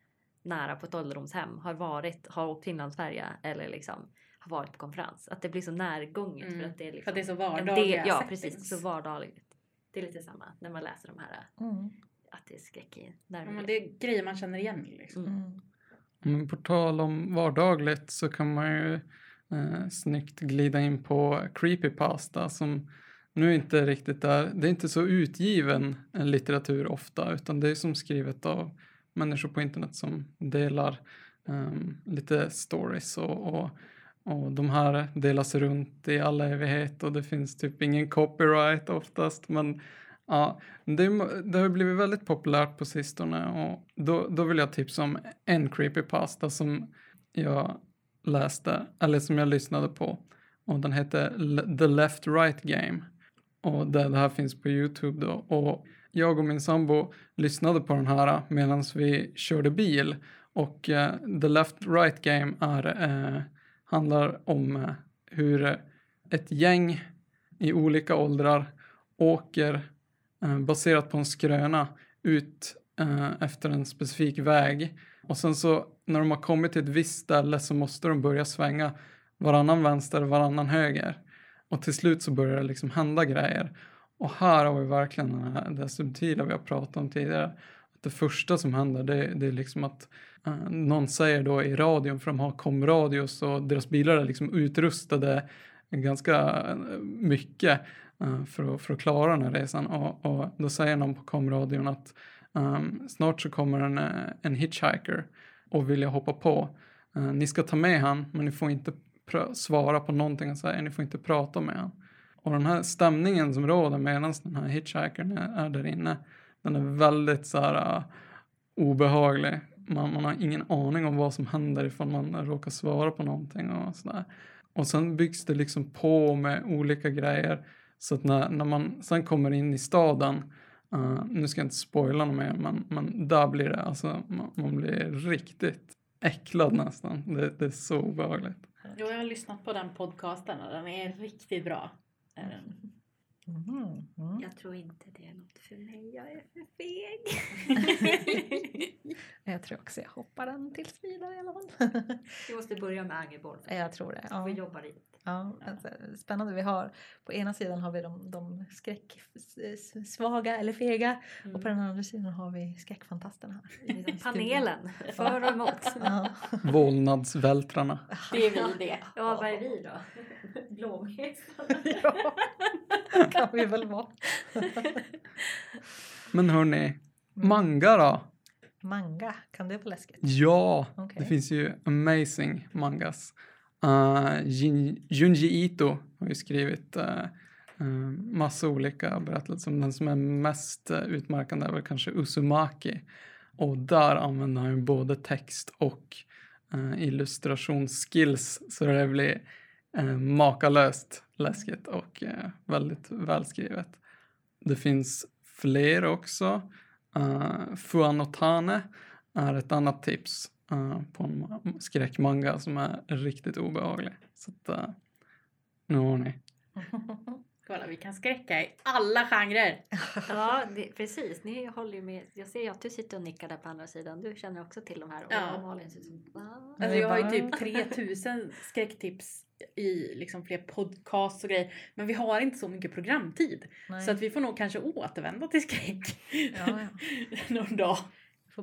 nära på ett ålderdomshem, har varit, har åkt Finlandsfärja eller liksom har varit på konferens? Att det blir så närgånget Mm, för att det är För liksom att det är så vardagliga Ja, settings. precis. Så vardagligt. Det är lite samma när man läser de här, Mm. att det är skräck i Ja, närmiljö. men det är grejer man känner igen liksom. Mm. Mm. Men på tal om vardagligt så kan man ju eh, snyggt glida in på creepypasta som nu inte riktigt är, det är inte så utgiven eh, litteratur ofta utan det är som skrivet av människor på internet som delar ehm, lite stories och, och, och de här delas runt i all evighet och det finns typ ingen copyright oftast men ja, det, det har blivit väldigt populärt på sistone och då, då vill jag tipsa om en creepypasta som jag läste, eller som jag lyssnade på. Och den heter The Left Right Game. Och det, det här finns på Youtube då. Och jag och min sambo lyssnade på den här medan vi körde bil. Och uh, The Left Right Game är, uh, handlar om eh, hur eh, ett gäng i olika åldrar åker eh, baserat på en skröna ut efter en specifik väg. Och sen så när de har kommit till ett visst ställe så måste de börja svänga varannan vänster, varannan höger. Och till slut så börjar det liksom hända grejer. Och här har vi verkligen här, det subtila vi har pratat om tidigare. Att det första som händer det, det är liksom att Eh, någon säger då i radion, för de har komradios och deras bilar är liksom utrustade ganska eh, mycket eh, för, att, för att klara den här resan. Och, och då säger någon på komradion att um, snart så kommer en, en hitchhiker och vill jag hoppa på. Uh, ni ska ta med han, men ni får inte pr- svara på någonting han säger, ni får inte prata med han. Och den här stämningen som råder medan den här hitchhikern är, är där inne, den är väldigt så här uh, obehaglig. Man, man har ingen aning om vad som händer ifall man råkar svara på någonting och sådär. Och sen byggs det liksom på med olika grejer. Så att när, när man sen kommer in i staden, uh, nu ska jag inte spoila något mer, men, men där blir det alltså, man, man blir riktigt äcklad nästan. Det, det är så obehagligt. Jo, jag har lyssnat på den podcasten och den är riktigt bra. Är den. Mm. Mm. Jag tror inte det är något för mig. Jag är för feg. Jag tror också jag hoppar den tills vidare i alla fall. Vi måste börja med Angerborg. jag tror det. Får vi Ja. jobba dit. Ja, alltså, spännande. Vi har, på ena sidan har vi de, de skräcksvaga eller fega och på den andra sidan har vi skräckfantasterna. Panelen, för och emot. Ja. Vålnadsvältrarna. Det är vi det. Ja, vad är vi då? Blåmesar. ja, kan vi väl vara. Men hörni, manga då? Manga, kan det vara läskigt? Ja, Okej. det finns ju amazing mangas. Uh, Jin, Junji Ito har ju skrivit uh, uh, massa olika berättelser. Men den som är mest utmärkande är väl kanske Uzumaki. Och där använder han ju både text och uh, illustrationsskills så det blir uh, makalöst läskigt och uh, väldigt välskrivet. Det finns fler också. Uh, Fuanotane är ett annat tips uh, på en skräckmanga som är riktigt obehaglig. Så att, uh, nu har ni. Kolla, vi kan skräcka i alla genrer. Ja, det, precis. Ni håller ju med. Jag ser ju att du sitter och nickar där på andra sidan. Du känner också till de här. Och Ja. Malin ser som... Alltså jag har ju typ 3000 skräcktips i liksom fler podcasts och grejer. Men vi har inte så mycket programtid. Nej. Så att vi får nog kanske återvända till skräck ja, ja. någon dag.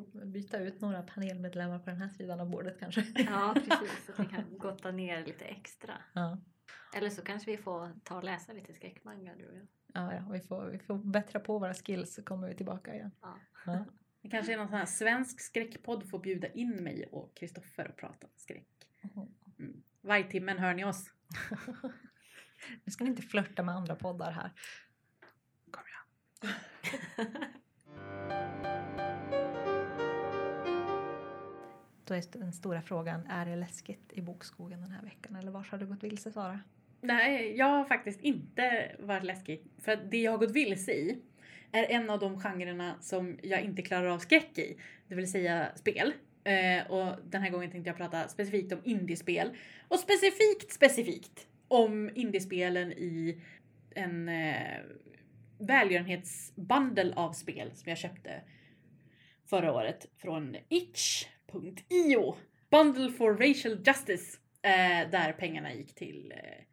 Får byta ut några panelmedlemmar på den här sidan av bordet kanske. Ja, precis. Så att vi kan gotta ner lite extra. Ja. Eller så kanske vi får ta och läsa lite skräckmanga du och jag. Ja, ja, vi, får, vi får bättra på våra skills så kommer vi tillbaka igen. Ja. Ja. Det kanske är någon sån här svensk skräckpodd får bjuda in mig och Kristoffer och prata om skräck. Mm. Vargtimmen hör ni oss. Nu ska ni inte flörta med andra poddar här. Kom igen. Då är den stora frågan, är det läskigt i bokskogen den här veckan? Eller var har du gått vilse Sara? Nej, jag har faktiskt inte varit läskig. För att det jag har gått vilse i är en av de genrerna som jag inte klarar av skräck i. Det vill säga spel. Eh, och den här gången tänkte jag prata specifikt om indiespel. Och specifikt, specifikt om indiespelen i en eh, välgörenhetsbundle av spel som jag köpte förra året från Itch itch.io. Bundle for Racial Justice. Eh, där pengarna gick till eh,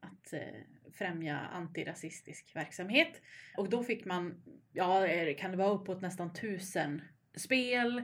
att eh, främja antirasistisk verksamhet. Och då fick man, ja kan det vara uppåt nästan tusen spel,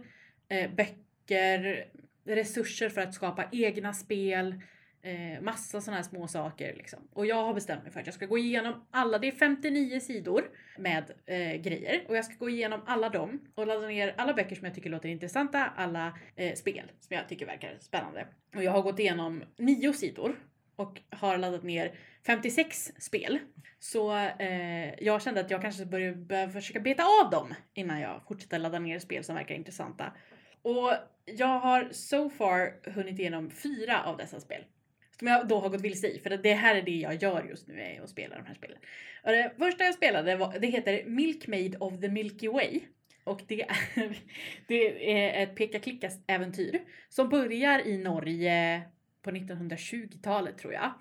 eh, böcker, resurser för att skapa egna spel, eh, massa sådana här små saker liksom. Och jag har bestämt mig för att jag ska gå igenom alla, det är 59 sidor med eh, grejer och jag ska gå igenom alla dem och ladda ner alla böcker som jag tycker låter intressanta, alla eh, spel som jag tycker verkar spännande. Och jag har gått igenom nio sidor och har laddat ner 56 spel. Så eh, jag kände att jag kanske började, försöka beta av dem innan jag fortsätter ladda ner spel som verkar intressanta. Och jag har so far hunnit igenom fyra av dessa spel. Som jag då har gått vilse i, för det här är det jag gör just nu, är att spela de här spelen. Och det första jag spelade var, det heter Milkmaid of the Milky Way. Och det är, det är ett peka-klicka-äventyr som börjar i Norge på 1920-talet tror jag.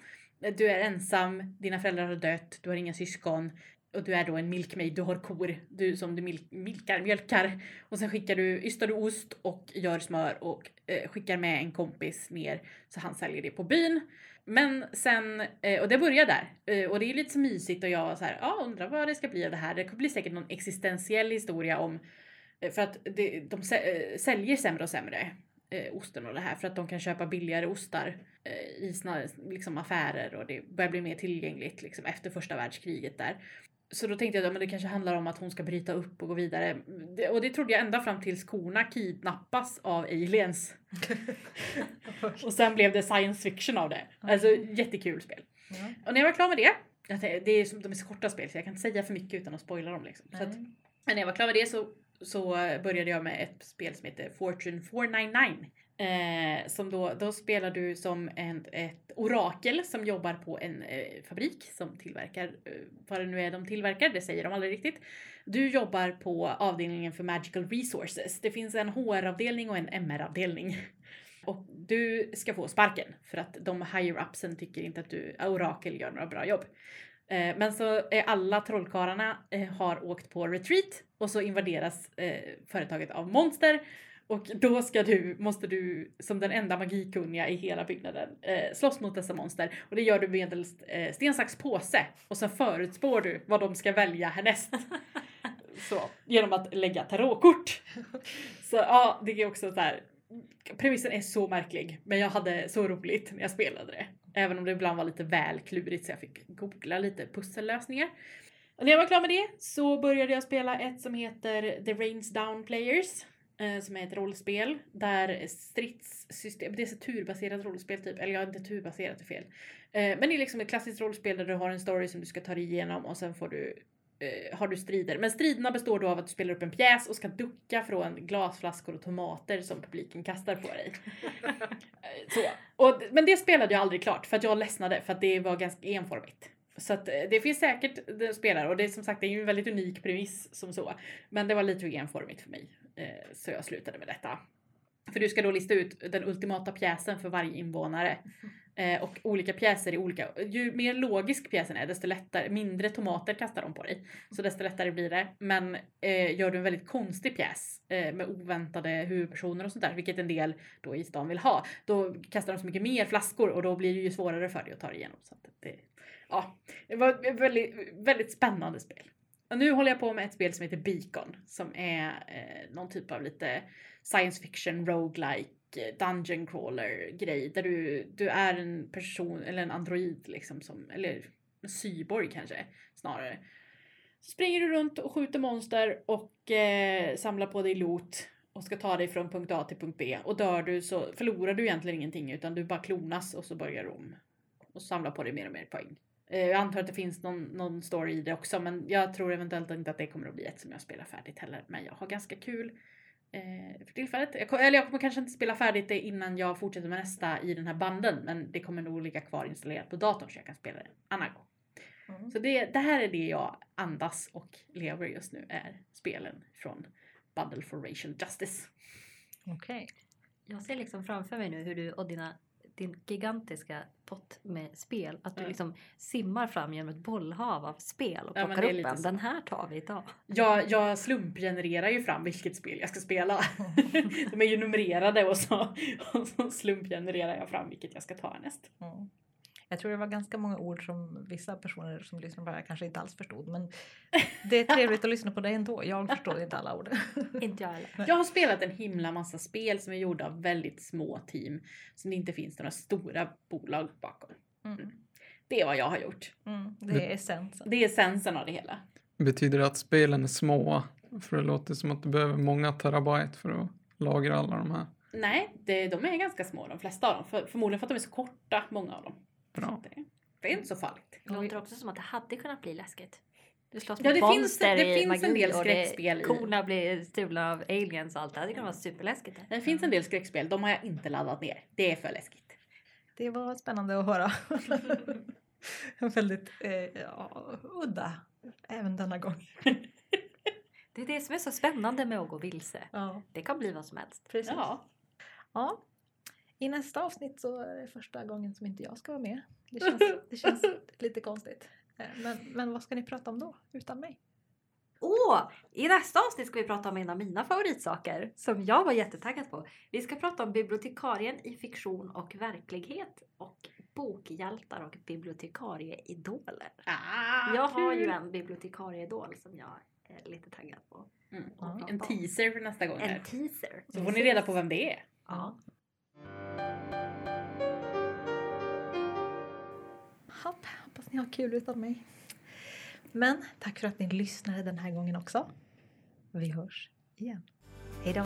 Du är ensam, dina föräldrar har dött, du har inga syskon och du är då en milkmaid, du har kor du, som du milk, milkar, mjölkar. Och sen skickar du, ystar du ost och gör smör och eh, skickar med en kompis ner så han säljer det på byn. Men sen, eh, och det börjar där. Eh, och det är lite så mysigt och jag var så här, ja undrar vad det ska bli av det här. Det blir säkert någon existentiell historia om, eh, för att det, de sä- eh, säljer sämre och sämre eh, osten och det här för att de kan köpa billigare ostar eh, i sina liksom, affärer och det börjar bli mer tillgängligt liksom, efter första världskriget där. Så då tänkte jag att det kanske handlar om att hon ska bryta upp och gå vidare. Det, och det trodde jag ända fram tills korna kidnappas av aliens. och sen blev det science fiction av det. Alltså jättekul spel. Ja. Och när jag var klar med det, det är som de är så korta spel så jag kan inte säga för mycket utan att spoila dem. Liksom. Så att, när jag var klar med det så, så började jag med ett spel som heter Fortune 499. Eh, som då, då spelar du som en, ett orakel som jobbar på en eh, fabrik som tillverkar, eh, vad det nu är de tillverkar, det säger de aldrig riktigt. Du jobbar på avdelningen för Magical Resources. Det finns en HR-avdelning och en MR-avdelning. Och du ska få sparken för att de higher-upsen tycker inte att du, eh, orakel, gör några bra jobb. Eh, men så är alla trollkarlarna eh, har åkt på retreat och så invaderas eh, företaget av monster. Och då ska du, måste du som den enda magikunniga i hela byggnaden eh, slåss mot dessa monster. Och det gör du medelst eh, sten, sax, påse. Och så förutspår du vad de ska välja härnäst. så, genom att lägga tarotkort. Så ja, det är också så här. Premissen är så märklig, men jag hade så roligt när jag spelade det. Även om det ibland var lite väl klurigt så jag fick googla lite pussellösningar. Och när jag var klar med det så började jag spela ett som heter The Rains Down Players. Eh, som är ett rollspel där stridssystem, det är ett turbaserat rollspel typ, eller ja inte turbaserat är fel. Eh, men det är liksom ett klassiskt rollspel där du har en story som du ska ta dig igenom och sen får du eh, har du strider. Men striderna består då av att du spelar upp en pjäs och ska ducka från glasflaskor och tomater som publiken kastar på dig. Så. Och, men det spelade jag aldrig klart för att jag ledsnade för att det var ganska enformigt. Så att det finns säkert spelare och det är som sagt det är ju en väldigt unik premiss som så. Men det var lite enformigt för mig. Eh, så jag slutade med detta. För du ska då lista ut den ultimata pjäsen för varje invånare. Eh, och olika pjäser är olika. Ju mer logisk pjäsen är desto lättare, mindre tomater kastar de på dig. Så desto lättare blir det. Men eh, gör du en väldigt konstig pjäs eh, med oväntade huvudpersoner och sånt där, vilket en del då i stan vill ha, då kastar de så mycket mer flaskor och då blir det ju svårare för dig att ta dig igenom. Så att det, ja, det var ett väldigt, väldigt spännande spel. Och nu håller jag på med ett spel som heter Beacon som är eh, någon typ av lite science fiction, roguelike, eh, dungeon crawler grej där du, du är en person eller en android liksom som, eller en cyborg kanske snarare. Så springer du runt och skjuter monster och eh, samlar på dig loot och ska ta dig från punkt A till punkt B och dör du så förlorar du egentligen ingenting utan du bara klonas och så börjar du om och samlar på dig mer och mer poäng. Eh, Jag antar att det finns någon, någon story i det också men jag tror eventuellt inte att det kommer att bli ett som jag spelar färdigt heller. Men jag har ganska kul eh, för tillfället. Jag, eller jag kommer kanske inte spela färdigt det innan jag fortsätter med nästa i den här banden men det kommer nog ligga kvar installerat på datorn så jag kan spela det en annan gång. Mm. Så det, det här är det jag andas och lever just nu är spelen från Bundle for Racial Justice. Okej. Jag ser liksom framför mig nu hur du och dina, din gigantiska pott med spel, att du Ja. liksom simmar fram genom ett bollhav av spel och Ja, plockar är upp en. så. Den här tar vi idag. Jag, jag slumpgenererar ju fram vilket spel jag ska spela. De är ju numrerade och så, och så slumpgenererar jag fram vilket jag ska ta härnäst. Mm. Jag tror det var ganska många ord som vissa personer som lyssnar på det här kanske inte alls förstod. Men det är trevligt att lyssna på det ändå. Jag förstår inte alla ord. Inte jag heller. Jag har spelat en himla massa spel som är gjorda av väldigt små team som det inte finns några stora bolag bakom. Mm. Det är vad jag har gjort. Mm. Det är essensen. Det är essensen av det hela. Betyder det att spelen är små? För det låter som att du behöver många terabyte för att lagra alla de här. Nej, det, de är ganska små de flesta av dem. För, förmodligen för att de är så korta, många av dem. Bra. att Det, det är inte så farligt. Det låter också som att det hade kunnat bli läskigt. Du slåss Ja, mot det finns- monster det i finns en magi del och skräckspel det, i. korna blir stulna av aliens och allt det här. Det kan vara superläskigt. Det finns en del skräckspel, de har jag inte laddat ner. Det är för läskigt. Det var spännande att höra. Väldigt eh, ja, udda även denna gång. Det är det som är så spännande med att gå vilse. Ja, Det kan bli vad som helst. precis. Ja. Ja. I nästa avsnitt så är det första gången som inte jag ska vara med. Det känns, det känns lite konstigt. Eh, Men, men vad ska ni prata om då, utan mig? Åh! I nästa avsnitt ska vi prata om en av mina favoritsaker som jag var jättetaggad på. Vi ska prata om bibliotekarien i fiktion och verklighet och bokhjältar och bibliotekarieidoler. Ah, Jag har ju en bibliotekarieidol som jag är lite taggad på. Mm. En teaser för nästa gång. här. En teaser. Så får ni reda på vem det är. Ja. Hopp, hoppas ni har kul utan mig. Men tack för att ni lyssnade den här gången också. Vi hörs igen. Hej då!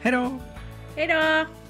Hej då! Hej då!